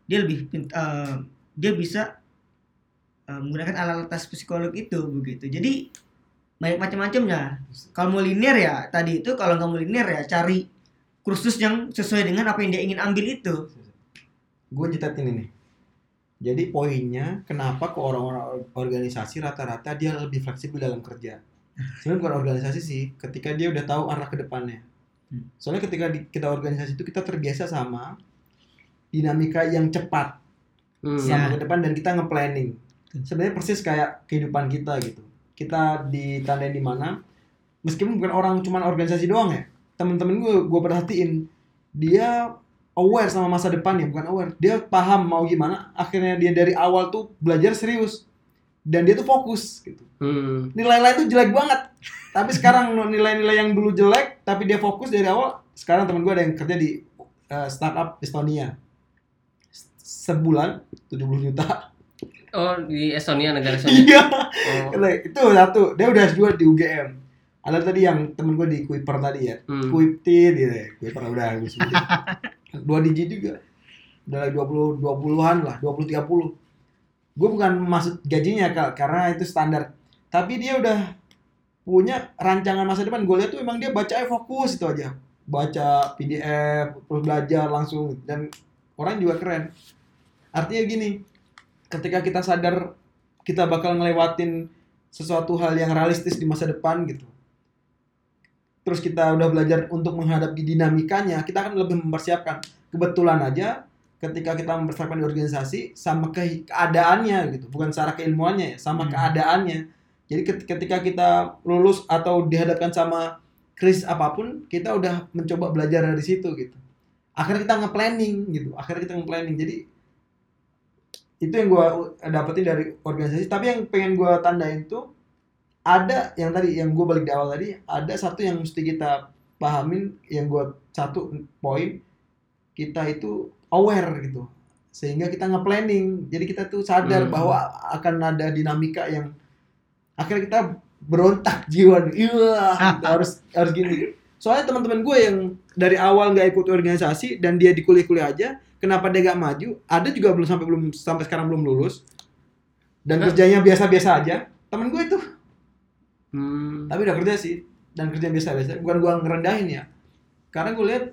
dia lebih eh, dia bisa eh, menggunakan alat tes psikolog itu begitu. Jadi banyak macam-macamnya. Kalau mau linear ya tadi itu kalau nggak mau linear ya cari kursus yang sesuai dengan apa yang dia ingin ambil itu. gue citatin ini jadi poinnya kenapa ke orang-orang organisasi rata-rata dia lebih fleksibel dalam kerja sebenarnya bukan organisasi sih ketika dia udah tahu arah ke depannya Hmm. soalnya ketika di- kita organisasi itu kita terbiasa sama dinamika yang cepat Hmm. sama Ya. ke depan dan kita nge-planning sebenarnya persis kayak kehidupan kita gitu. Kita ditandain di mana meskipun bukan orang cuman organisasi doang ya. Temen-temen gue gue perhatiin dia aware sama masa depannya bukan aware. Dia paham mau gimana akhirnya dia dari awal tuh belajar serius. Dan dia tuh fokus gitu. Hmm. nilai-nilai itu jelek banget. Tapi sekarang [laughs] nilai-nilai yang dulu jelek tapi dia fokus dari awal sekarang temen gue ada yang kerja di uh, startup Estonia. Sebulan 70 juta Oh di Estonia negara Estonia. iya. Oh. Itu satu dia udah S2 di UGM ada tadi yang temen gue di Kuiper tadi ya. Hmm. Kuiptit gitu ya. Kuiper udah gue sebutin [laughs] dua digit juga. Udah like 20 20-an lah 20 30 gue bukan maksud gajinya Kak, karena itu standar. Tapi dia udah punya rancangan masa depan. Gue lihat tuh emang dia baca fokus itu aja. Baca PDF terus belajar langsung. Dan orang juga keren. Artinya gini ketika kita sadar kita bakal ngelewatin sesuatu hal yang realistis di masa depan gitu. Terus kita udah belajar untuk menghadapi dinamikanya kita akan lebih mempersiapkan kebetulan aja ketika kita mempersiapkan di organisasi sama ke keadaannya gitu. Bukan secara keilmuannya ya sama Hmm. keadaannya. Jadi ket- ketika kita lulus atau dihadapkan sama krisis apa pun kita udah mencoba belajar dari situ gitu. Akhirnya kita nge-planning gitu akhirnya kita nge-planning. Jadi itu yang gue dapetin dari organisasi. Tapi yang pengen gue tandain tuh ada yang tadi yang gue balik di awal tadi ada satu yang mesti kita pahamin yang gue satu poin kita itu aware gitu. Sehingga kita nge-planning. Jadi kita tuh sadar Hmm. bahwa akan ada dinamika yang akhirnya kita berontak [laughs] jiwa iya gitu, [laughs] harus harus gini. Soalnya teman-teman gue yang dari awal nggak ikut organisasi dan dia di kuliah-kuliah aja kenapa dia gak maju? Ada juga belum sampai belum sampai sekarang belum lulus. Dan Hah? kerjanya biasa-biasa aja. Temen gue itu. Hmm. tapi udah kerja sih. Dan kerja biasa-biasa. Bukan gua ngerendahin ya. Karena gue lihat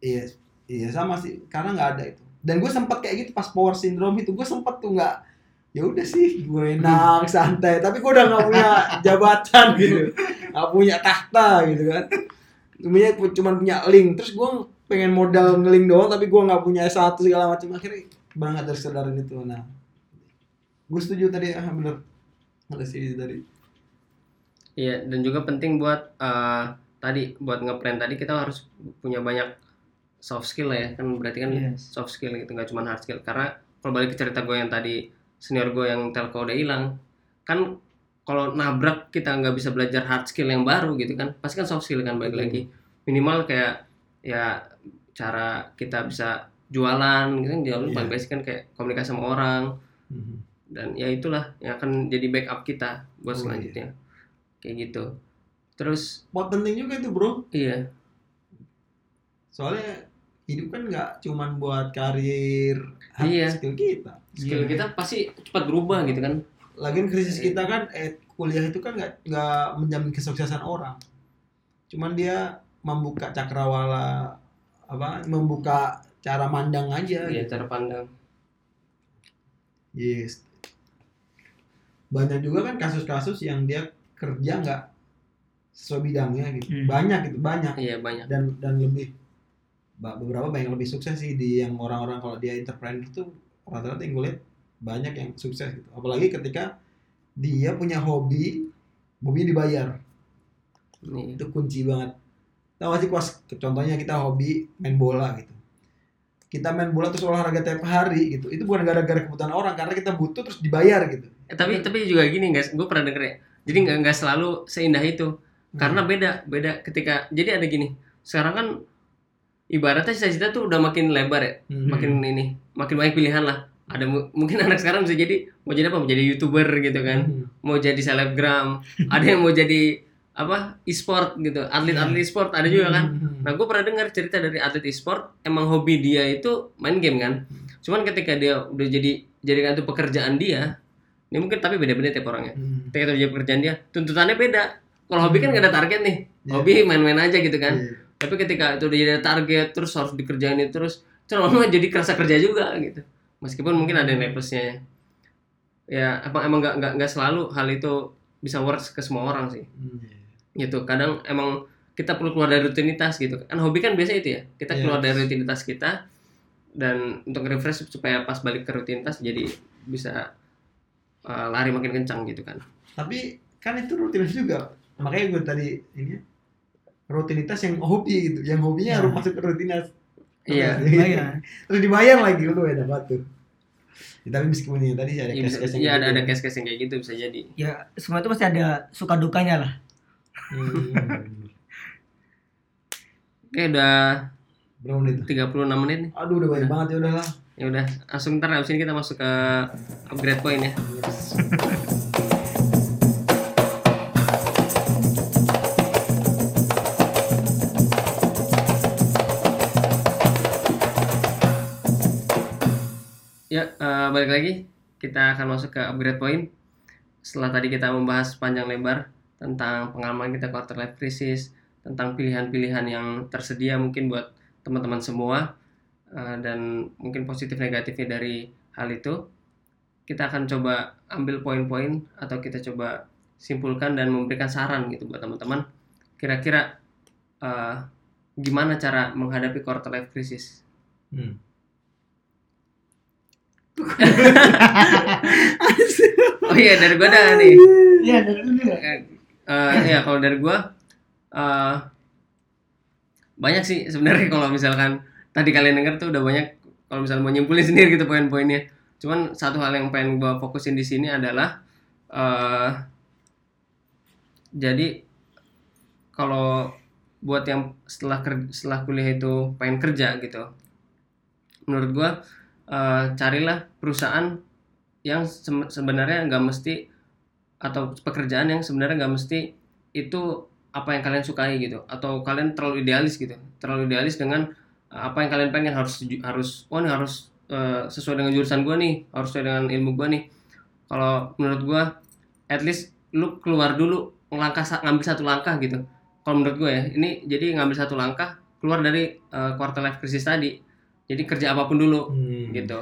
iya iya sama sih. Karena nggak ada itu. Dan gue sempat kayak gitu pas power syndrome itu. Gue sempat tuh nggak ya udah sih gue enak [laughs] santai. Tapi gue udah nggak punya jabatan gitu. Nggak punya tahta gitu kan. Punya cuma punya link. Terus gue pengen modal ngeling doang tapi gue nggak punya S1 segala macam. Akhirnya berangkat dari kesadaran itu. Nah gue setuju tadi ah bener. Ada sih dari Iya, dan juga penting buat eh, tadi buat ngeplan tadi kita harus punya banyak soft skill lah ya. Kan berarti kan Yes. soft skill gitu nggak cuma hard skill. Karena kalau balik ke cerita gue yang tadi senior gue yang telco udah hilang kan kalau nabrak kita nggak bisa belajar hard skill yang baru gitu kan pasti kan soft skill kan balik lagi. Minimal kayak ya cara kita bisa jualan gitu kan jualan Iya. paling basic kan kayak komunikasi sama orang Mhm. dan ya itulah yang akan jadi backup kita buat Oh, iya. selanjutnya kayak gitu terus Wah penting juga itu bro iya soalnya hidup kan nggak cuman buat karir Iya. skill kita skill Iya. kita pasti cepat berubah gitu kan lagian krisis Iya. kita kan eh kuliah itu kan nggak nggak menjamin kesuksesan orang cuman dia membuka cakrawala apa membuka cara mandang aja ya gitu. cara pandang. Yes. Banyak juga kan kasus-kasus yang dia kerja nggak sesuai bidangnya gitu. Hmm. banyak gitu banyak. Iya banyak. Dan dan lebih beberapa banyak lebih sukses sih di yang orang-orang kalau dia entrepreneur itu rata-rata yang gue lihat banyak yang sukses gitu. Apalagi ketika dia punya hobi hobinya dibayar. Nih. itu kunci banget tahu gak sih pas contohnya kita hobi main bola gitu. Kita main bola terus olahraga tiap hari gitu. Itu bukan gara-gara kebutuhan orang karena kita butuh terus dibayar gitu. Eh, tapi tapi juga gini guys. Gue pernah denger ya. Jadi nggak nggak selalu seindah itu. Karena beda beda ketika jadi ada gini. Sekarang kan ibaratnya cita-cita tuh udah makin lebar ya. Hmm. makin ini makin banyak pilihan lah. Ada mu- mungkin [laughs] anak sekarang bisa jadi mau jadi apa? Mau jadi youtuber gitu kan. Hmm. mau jadi selebgram. Ada yang mau jadi apa e-sport gitu. Atlet-atlet e-sport ada juga kan. Hmm. nah gue pernah dengar cerita dari atlet e-sport emang hobi dia itu main game kan. Cuman ketika dia udah jadi jadikan itu pekerjaan dia ini mungkin tapi beda-beda tiap orangnya. Hmm. ketika itu jadi pekerjaan dia tuntutannya beda. Kalau hobi kan gak ada target nih. Iya. hobi main-main aja gitu kan. Iya. tapi ketika itu udah jadi ada target terus harus dikerjain itu terus terus lama jadi kerasa kerja juga gitu. Meskipun mungkin ada nilai plusnya ya emang emang nggak nggak nggak selalu hal itu bisa works ke semua orang sih. Hmm. Gitu. Kadang emang kita perlu keluar dari rutinitas gitu. Kan hobi kan biasa itu ya. Kita Yes. keluar dari rutinitas kita dan untuk refresh supaya pas balik ke rutinitas jadi bisa uh, lari makin kencang gitu kan. Tapi kan itu rutinitas juga. Makanya gue tadi ini rutinitas yang hobi gitu. Yang hobinya Ya. harus masuk ke rutinitas. Iya. [laughs] Terus dibayar lagi lu beda batu ya, tapi meskipun ini tadi ada Iya, bisa- case-case yang iya, ada gitu. ada case case yang kayak gitu bisa jadi. Ya semua itu pasti ada suka dukanya lah. Hmm. oke udah berapa menit? 36 menit nih. Aduh udah banyak banget ya udah lah ya udah langsung ntar abis ini kita masuk ke upgrade point ya. Ya eh, balik lagi. Kita akan masuk ke upgrade point. Setelah tadi kita membahas panjang lebar tentang pengalaman kita quarter life crisis tentang pilihan-pilihan yang tersedia mungkin buat teman-teman semua eh, dan mungkin positif negatifnya dari hal itu kita akan coba ambil poin-poin atau kita coba simpulkan dan memberikan saran gitu buat teman-teman. Kira-kira eh, gimana cara menghadapi quarter life crisis? Hmm. [laughs] [laughs] oh iya dari gua dah nih. Iya dari dulu Eh, ya kalau dari gua eh, banyak sih sebenarnya kalau misalkan tadi kalian denger tuh udah banyak kalau misalnya mau nyimpulin [laughs] sendiri gitu poin-poinnya. Cuman satu hal yang pengen gua fokusin di sini adalah eh jadi kalau buat yang setelah ker- setelah kuliah itu pengen kerja gitu menurut gua eh, carilah perusahaan yang sebenarnya nggak mesti atau pekerjaan yang sebenarnya nggak mesti itu apa yang kalian sukai gitu. Atau kalian terlalu idealis gitu. Terlalu idealis dengan uh, apa yang kalian pengen. Harus harus oh ini harus uh, sesuai dengan jurusan gua nih. Harus sesuai dengan ilmu gua nih. Kalau menurut gua at least lu keluar dulu ngelangkah sa- ngambil satu langkah gitu. Kalau menurut gua ya ini jadi ngambil satu langkah keluar dari uh, quarter life crisis tadi. Jadi kerja apa pun dulu Hmm. Gitu.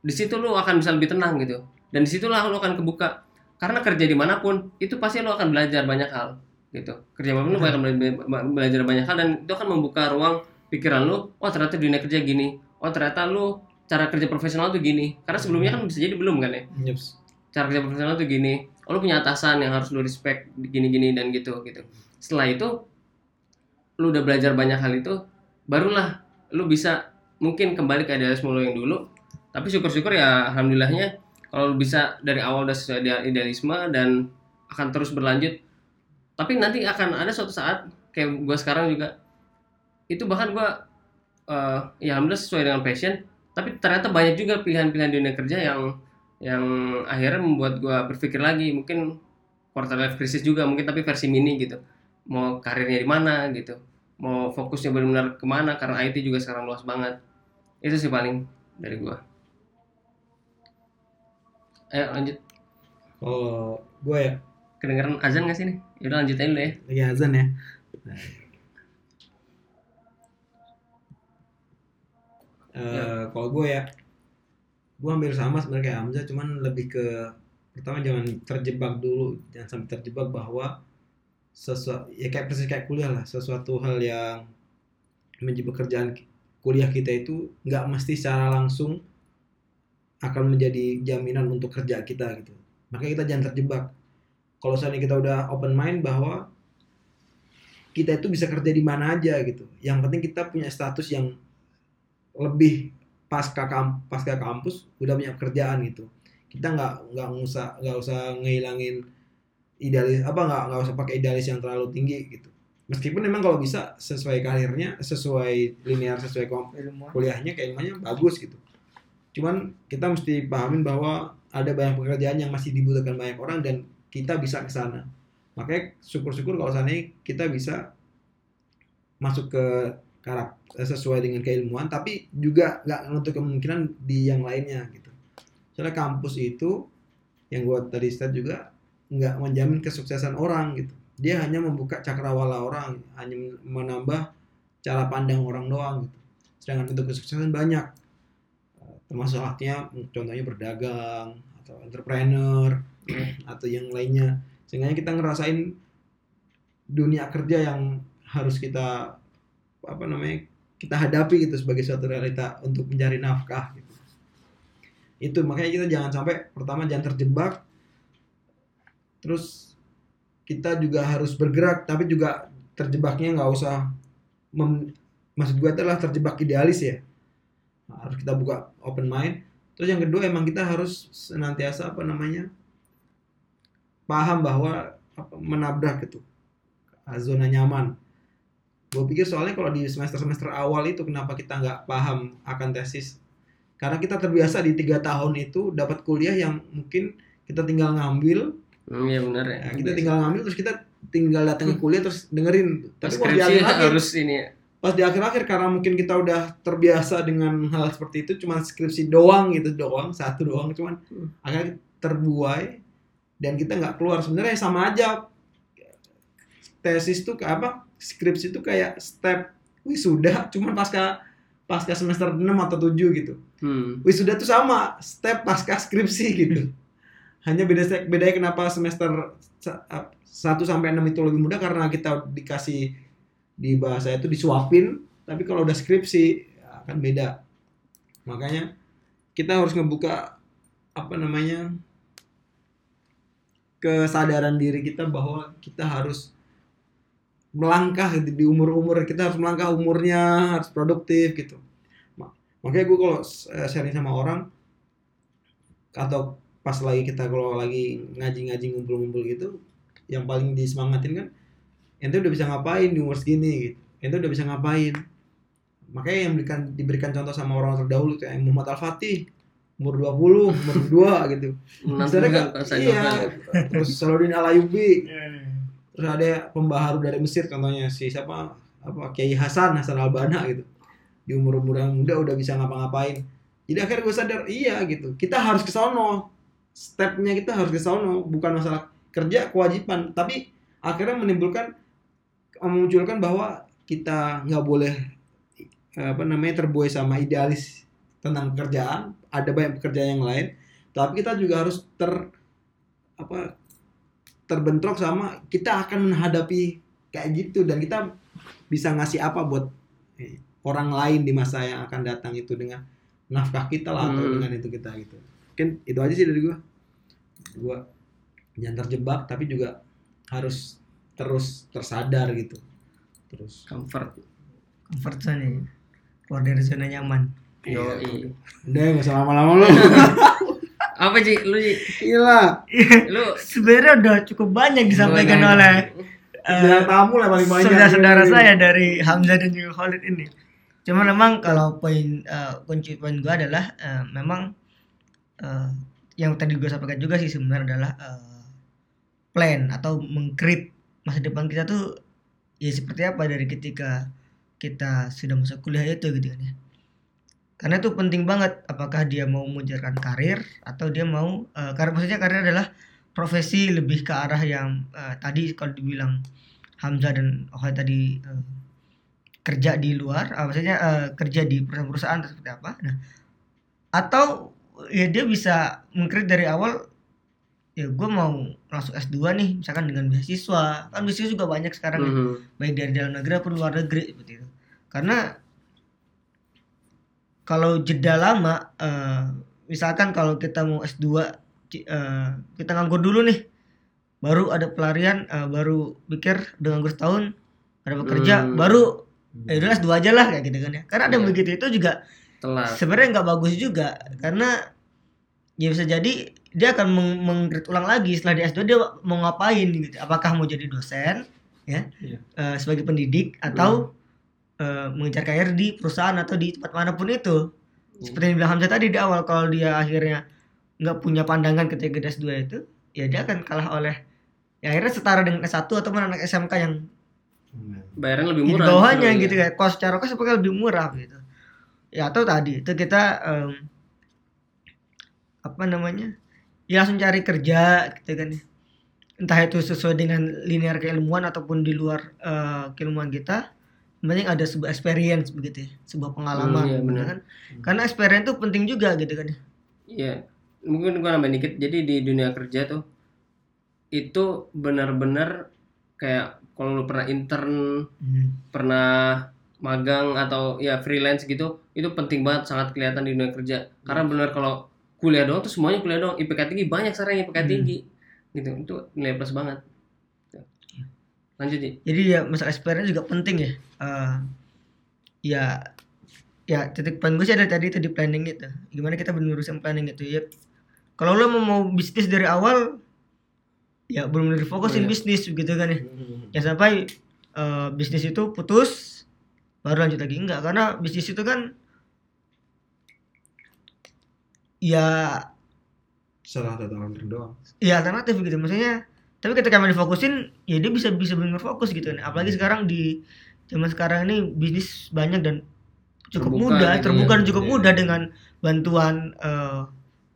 Di situ lu akan bisa lebih tenang gitu. Dan di situlah lu akan kebuka karena kerja di mana pun itu pasti lu akan belajar banyak hal gitu. Kerja di mana pun lu akan bela- be- belajar banyak hal dan itu akan membuka ruang pikiran lu oh ternyata dunia kerja gini. Oh ternyata lu cara kerja profesional tuh gini. Karena sebelumnya kan bisa jadi belum kan ya? Cara kerja profesional tuh gini. Oh, lu punya atasan yang harus lu respect gini-gini dan gitu gitu. Setelah itu lu udah belajar banyak hal itu barulah lu bisa mungkin kembali ke idealisme lu yang dulu. Tapi syukur-syukur ya alhamdulillahnya kalau bisa dari awal udah sesuai idealisme dan akan terus berlanjut tapi nanti akan ada suatu saat kayak gue sekarang juga itu bahkan gue eh, ya alhamdulillah sesuai dengan passion tapi ternyata banyak juga pilihan-pilihan dunia kerja yang yang akhirnya membuat gue berpikir lagi mungkin quarter life crisis juga mungkin tapi versi mini gitu. Mau karirnya di mana gitu mau fokusnya benar-benar ke mana karena IT juga sekarang luas banget. Itu sih paling dari gue ayo lanjut. Kalau gue ya? Kedengeran azan gak sih nih? Yaudah lanjut aja dulu ya. Lagi azan ya. Eh, kalau gue ya, gue hampir sama sebenarnya kayak Hamzah, cuman lebih ke pertama jangan terjebak dulu, jangan sampai terjebak bahwa sesuatu ya kayak persis kayak kuliah lah, sesuatu hal yang menjadi pekerjaan kuliah kita itu nggak mesti secara langsung akan menjadi jaminan untuk kerja kita gitu. Makanya kita jangan terjebak. Kalau misalnya kita udah open mind bahwa kita itu bisa kerja di mana aja gitu. Yang penting kita punya status yang lebih pasca kam pasca kampus udah punya kerjaan gitu kita nggak nggak usah nggak usah ngehilangin idealis apa nggak nggak usah pakai idealis yang terlalu tinggi gitu meskipun memang kalau bisa sesuai karirnya sesuai linear sesuai kuliahnya kayak gimana bagus gitu cuman kita mesti pahamin bahwa ada banyak pekerjaan yang masih dibutuhkan banyak orang dan kita bisa ke sana. Makanya syukur-syukur kalau sana kita bisa masuk ke karak sesuai dengan keilmuan tapi juga nggak menutup kemungkinan di yang lainnya gitu. Soalnya kampus itu yang gua tadi stat juga nggak menjamin kesuksesan orang gitu. Dia hanya membuka cakrawala orang hanya menambah cara pandang orang doang gitu. Sedangkan untuk kesuksesan banyak. Eh, termasuk artinya contohnya berdagang atau entrepreneur [clears throat] atau yang lainnya. Sehingga kita ngerasain dunia kerja yang harus kita apa namanya kita hadapi gitu sebagai suatu realita untuk mencari nafkah gitu. Itu makanya kita jangan sampai pertama jangan terjebak. Terus kita juga harus bergerak tapi juga terjebaknya nggak usah mem- maksud gue adalah terjebak idealis ya harus kita buka open mind. Terus yang kedua emang kita harus senantiasa apa namanya paham bahwa apa, menabrak ah, zona nyaman. Gue pikir soalnya kalau di semester semester awal itu kenapa kita nggak paham akan tesis? Karena kita terbiasa di tiga tahun itu dapat kuliah yang mungkin kita tinggal ngambil. Hmm, Iya benar ya. ya, kita tinggal ngambil terus kita tinggal datang ke kuliah terus dengerin. Tapi di akhir-akhir harus ini ya. Pas di akhir-akhir karena mungkin kita udah terbiasa dengan hal seperti itu cuma skripsi doang gitu doang satu doang cuman Hmm. akhirnya terbuai dan kita nggak keluar. Sebenarnya sama aja. Tesis tuh apa? Skripsi tuh kayak step wisuda cuman pasca pasca semester 6 atau 7 gitu. Hmm. wisuda tuh sama step pasca skripsi gitu. Hanya beda bedanya kenapa semester 1 sampai 6 itu lebih mudah karena kita dikasih di bahasa itu disuapin tapi kalau udah skripsi ya akan beda. Makanya kita harus ngebuka apa namanya kesadaran diri kita bahwa kita harus melangkah gitu, di umur-umur kita harus melangkah umurnya harus produktif gitu. Ma- makanya gue kalau eh, sharing sama orang atau pas lagi kita kalau lagi ngaji-ngaji ngumpul-ngumpul gitu yang paling disemangatin kan ente udah bisa ngapain di umur segini gitu. Ente udah bisa ngapain? Makanya yang diberikan diberikan contoh sama orang terdahulu [laughs] kayak Muhammad Al Fatih umur 20 umur 2 gitu. Misalnya kan, iya. Novel. terus Salahuddin Al Ayyubi terus ada pembaharu dari Mesir contohnya si siapa? Apa Kiai Hasan Hasan Al Banna gitu. Di umur umur yang muda udah bisa ngapa-ngapain. Jadi akhirnya gue sadar iya gitu. Kita harus ke sono. Stepnya kita harus ke sono. Bukan masalah kerja kewajiban. Tapi akhirnya menimbulkan memunculkan bahwa kita nggak boleh eh, apa namanya terbuai sama idealis tentang pekerjaan. Ada banyak pekerjaan yang lain. Tapi kita juga harus ter apa terbentrok sama kita akan menghadapi kayak gitu. Dan kita bisa ngasih apa buat orang lain di masa yang akan datang itu dengan nafkah kita lah atau Hmm. dengan itu kita gitu. Mungkin itu aja sih dari gua. Gua jangan terjebak tapi juga harus terus tersadar gitu. Terus. Comfort. comfort zone ya. keluar dari zona nyaman. Yo, Iya. udah nggak usah lama-lama lu. [laughs] Apa sih lu gila. Lu. [laughs] Sebenarnya udah cukup banyak disampaikan oleh eh, tamu lah paling banyak. saudara-saudara saya dari Hamzah dan juga Khalid ini. Cuma memang kalau poin eh, kunci poin gue adalah eh, memang eh, yang tadi gue sampaikan juga sih sebenarnya adalah eh, plan atau mengcreate masa depan kita tuh ya seperti apa dari ketika kita sudah masuk kuliah itu gitu kan ya. Karena itu penting banget apakah dia mau mengejarkan karir atau dia mau eh, karena maksudnya karir adalah profesi lebih ke arah yang eh, tadi kalau dibilang Hamzah dan Khalid tadi eh, kerja di luar, ah, maksudnya eh, kerja di perusahaan-perusahaan seperti apa. Nah, atau ya dia bisa mengkrit dari awal ya gue mau langsung S2 nih misalkan dengan beasiswa. Kan beasiswa juga banyak sekarang ya. Mhm. baik dari dalam negeri maupun luar negeri seperti itu. Karena kalau jeda lama eh, misalkan kalau kita mau S2 ci- eh, kita nganggur dulu nih. Baru ada pelarian eh, baru pikir udah nganggur setahun ada bekerja Hmm. baru ya udah S2 aja lah kayak gitu kan ya. Karena ada Iya. begitu itu juga sebenarnya nggak bagus juga. Karena ya bisa jadi dia akan meng ulang lagi setelah di S2 dia mau ngapain gitu. Apakah mau jadi dosen ya Iya. eh, sebagai pendidik atau eh, mengejar karir di perusahaan atau di tempat mana pun itu? Seperti yang bilang Hamzah tadi di awal kalau dia akhirnya nggak punya pandangan ketika di S2 itu ya dia akan kalah oleh ya akhirnya setara dengan S1 atau anak SMK yang bayaran lebih di murah bawahnya gitu ya. kayak cost secara cost apakah lebih murah gitu. Ya atau tadi itu kita em, apa namanya ya langsung cari kerja gitu kan entah itu sesuai dengan linear keilmuan ataupun di luar eh, keilmuan kita penting ada sebuah experience begitu ya. Sebuah pengalaman Hmm, iya, benar. kan. Karena experience itu penting juga gitu kan Iya, mungkin gua nambahin dikit. Jadi di dunia kerja tuh itu benar-benar kayak kalau lu pernah intern, pernah magang atau ya freelance gitu, itu penting banget sangat kelihatan di dunia kerja. Karena benar kalau kuliah doang tuh semuanya kuliah doang, IPK tinggi banyak sekarang IPK Hmm. tinggi. Gitu. Itu nilai plus banget. Lanjut, Ji. jadi ya masalah experience juga penting ya Eh, ya ya titik poin gue sih ada tadi itu di planning itu gimana kita berurusan planning itu ya kalau lo mau, mau bisnis dari awal ya belum benar fokusin Iya. bisnis gitu kan ya jangan sampai eh, bisnis itu putus baru lanjut lagi enggak karena bisnis itu kan ya. Salah satu alternatif doang. Ya alternatif gitu. Maksudnya tapi ketika mau difokusin ya dia bisa bisa benar fokus gitu. Kan apalagi sekarang di zaman sekarang ini bisnis banyak dan cukup Terbuka mudah. gitu terbuka ya. dan cukup Iya. mudah dengan bantuan eh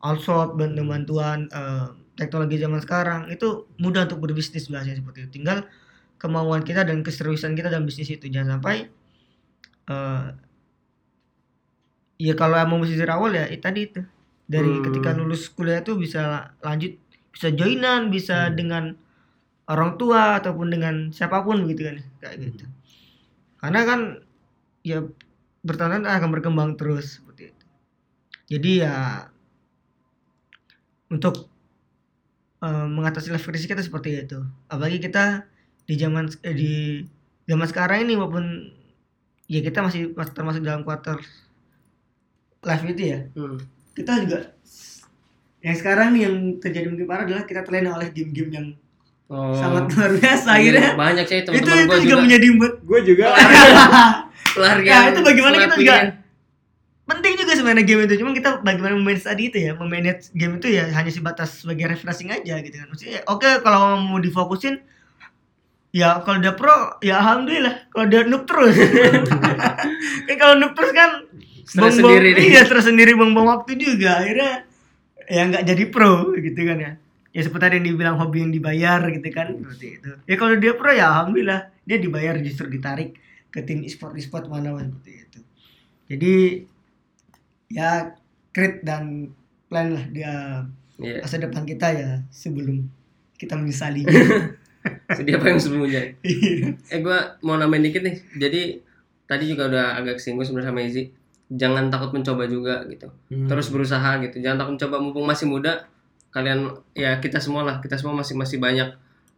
outsource dan bantuan eh, teknologi zaman sekarang. Itu mudah untuk berbisnis biasanya seperti itu. Tinggal kemauan kita dan keseriusan kita dalam bisnis itu. Jangan sampai eh ya kalau mau bisnis dari awal ya itu tadi itu dari Hmm. ketika lulus kuliah itu bisa lanjut bisa joinan bisa Hmm. dengan orang tua ataupun dengan siapa pun gitu kan kayak Hmm. gitu karena kan ya bertahun akan berkembang terus seperti itu jadi ya untuk eh, mengatasi level risiko kita seperti itu apalagi kita di zaman eh, di zaman sekarang ini walaupun ya kita masih masih termasuk dalam quarter life itu ya Hmm. Kita juga yang sekarang nih yang terjadi mungkin parah adalah kita terlena oleh game-game yang Oh. sangat luar biasa Iya, akhirnya banyak sih itu teman-teman itu gua juga, juga. menjadi buat gue juga [laughs] keluarga. Ya, itu bagaimana kita juga penting juga sebenarnya game itu cuma kita bagaimana memanage tadi itu ya memanage game itu ya hanya sebatas sebagai refreshing aja gitu kan maksudnya oke kalau mau difokusin ya kalau udah pro ya alhamdulillah kalau udah noob terus [laughs] kan kalau noob terus kan Stres sendiri nih. iya stres sendiri buang-buang waktu juga akhirnya ya nggak jadi pro gitu kan ya ya seperti tadi yang dibilang hobi yang dibayar gitu kan seperti itu ya kalau dia pro ya alhamdulillah dia dibayar justru ditarik ke tim e-sport e-sport mana seperti itu jadi ya create dan plan lah dia Iya. masa depan kita ya sebelum kita menyesali [laughs] Sedih apa yang sebelumnya? Iya. Eh gua mau nambahin dikit nih. Jadi tadi juga udah agak singgung sebenarnya sama Izzy. Jangan takut mencoba juga gitu. Hmm. Terus berusaha gitu. Jangan takut mencoba mumpung masih muda. Kalian ya kita semua lah, kita semua masih masih banyak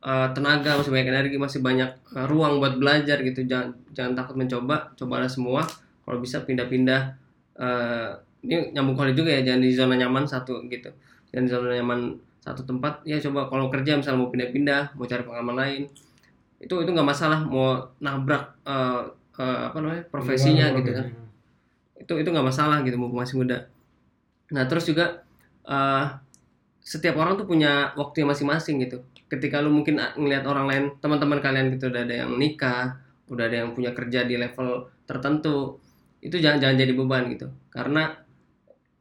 eh, tenaga, masih banyak energi, masih banyak eh, ruang buat belajar gitu. Jangan jangan takut mencoba, cobalah semua. Kalau bisa pindah-pindah eh ini nyambung kali juga ya, jangan di zona nyaman satu gitu. Jangan di zona nyaman satu tempat ya coba kalau kerja misalnya mau pindah-pindah mau cari pengalaman lain itu itu nggak masalah mau nabrak eh, eh, apa namanya profesinya gitu kan itu itu nggak masalah gitu mumpung masih muda. Nah terus juga eh, setiap orang tuh punya waktu yang masing-masing gitu. Ketika lu mungkin a- ngelihat orang lain teman-teman kalian gitu udah ada yang nikah udah ada yang punya kerja di level tertentu itu jangan jangan jadi beban gitu. Karena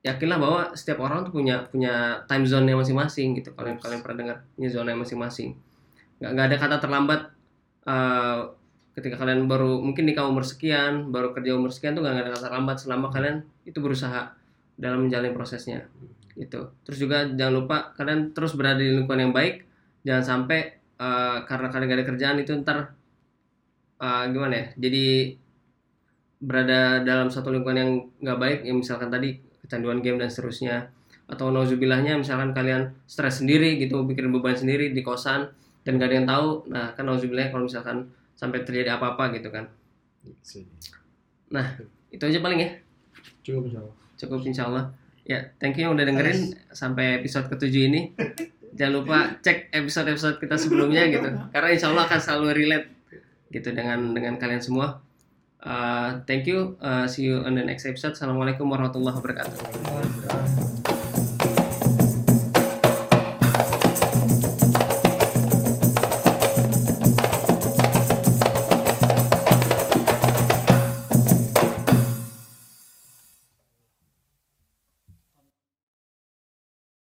yakinlah bahwa setiap orang tuh punya punya time zone nya masing-masing gitu. Kalian kalian pernah dengar punya zona yang masing-masing. Nggak nggak ada kata terlambat eh, ketika kalian baru mungkin nikah umur sekian baru kerja umur sekian tuh nggak ada kata terlambat selama kalian itu berusaha dalam menjalani prosesnya gitu. Terus juga jangan lupa kalian terus berada di lingkungan yang baik jangan sampai eh, karena kalian gak ada kerjaan itu ntar eh, gimana ya jadi berada dalam satu lingkungan yang nggak baik ya misalkan tadi kecanduan game dan seterusnya atau nauzubillahnya misalkan kalian stres sendiri gitu bikin beban sendiri di kosan dan gak ada yang tahu nah kan nauzubillahnya kalau misalkan sampai terjadi apa-apa gitu kan. Itu aja paling ya. Cukup insya Allah. Cukup insya Allah. Ya thank you yang udah dengerin sampai episode ketujuh ini. Jangan lupa [laughs] cek episode-episode kita sebelumnya gitu. Karena insya Allah akan selalu relate gitu dengan dengan kalian semua. Uh, thank you. Uh, see you on the next episode. Assalamualaikum warahmatullahi wabarakatuh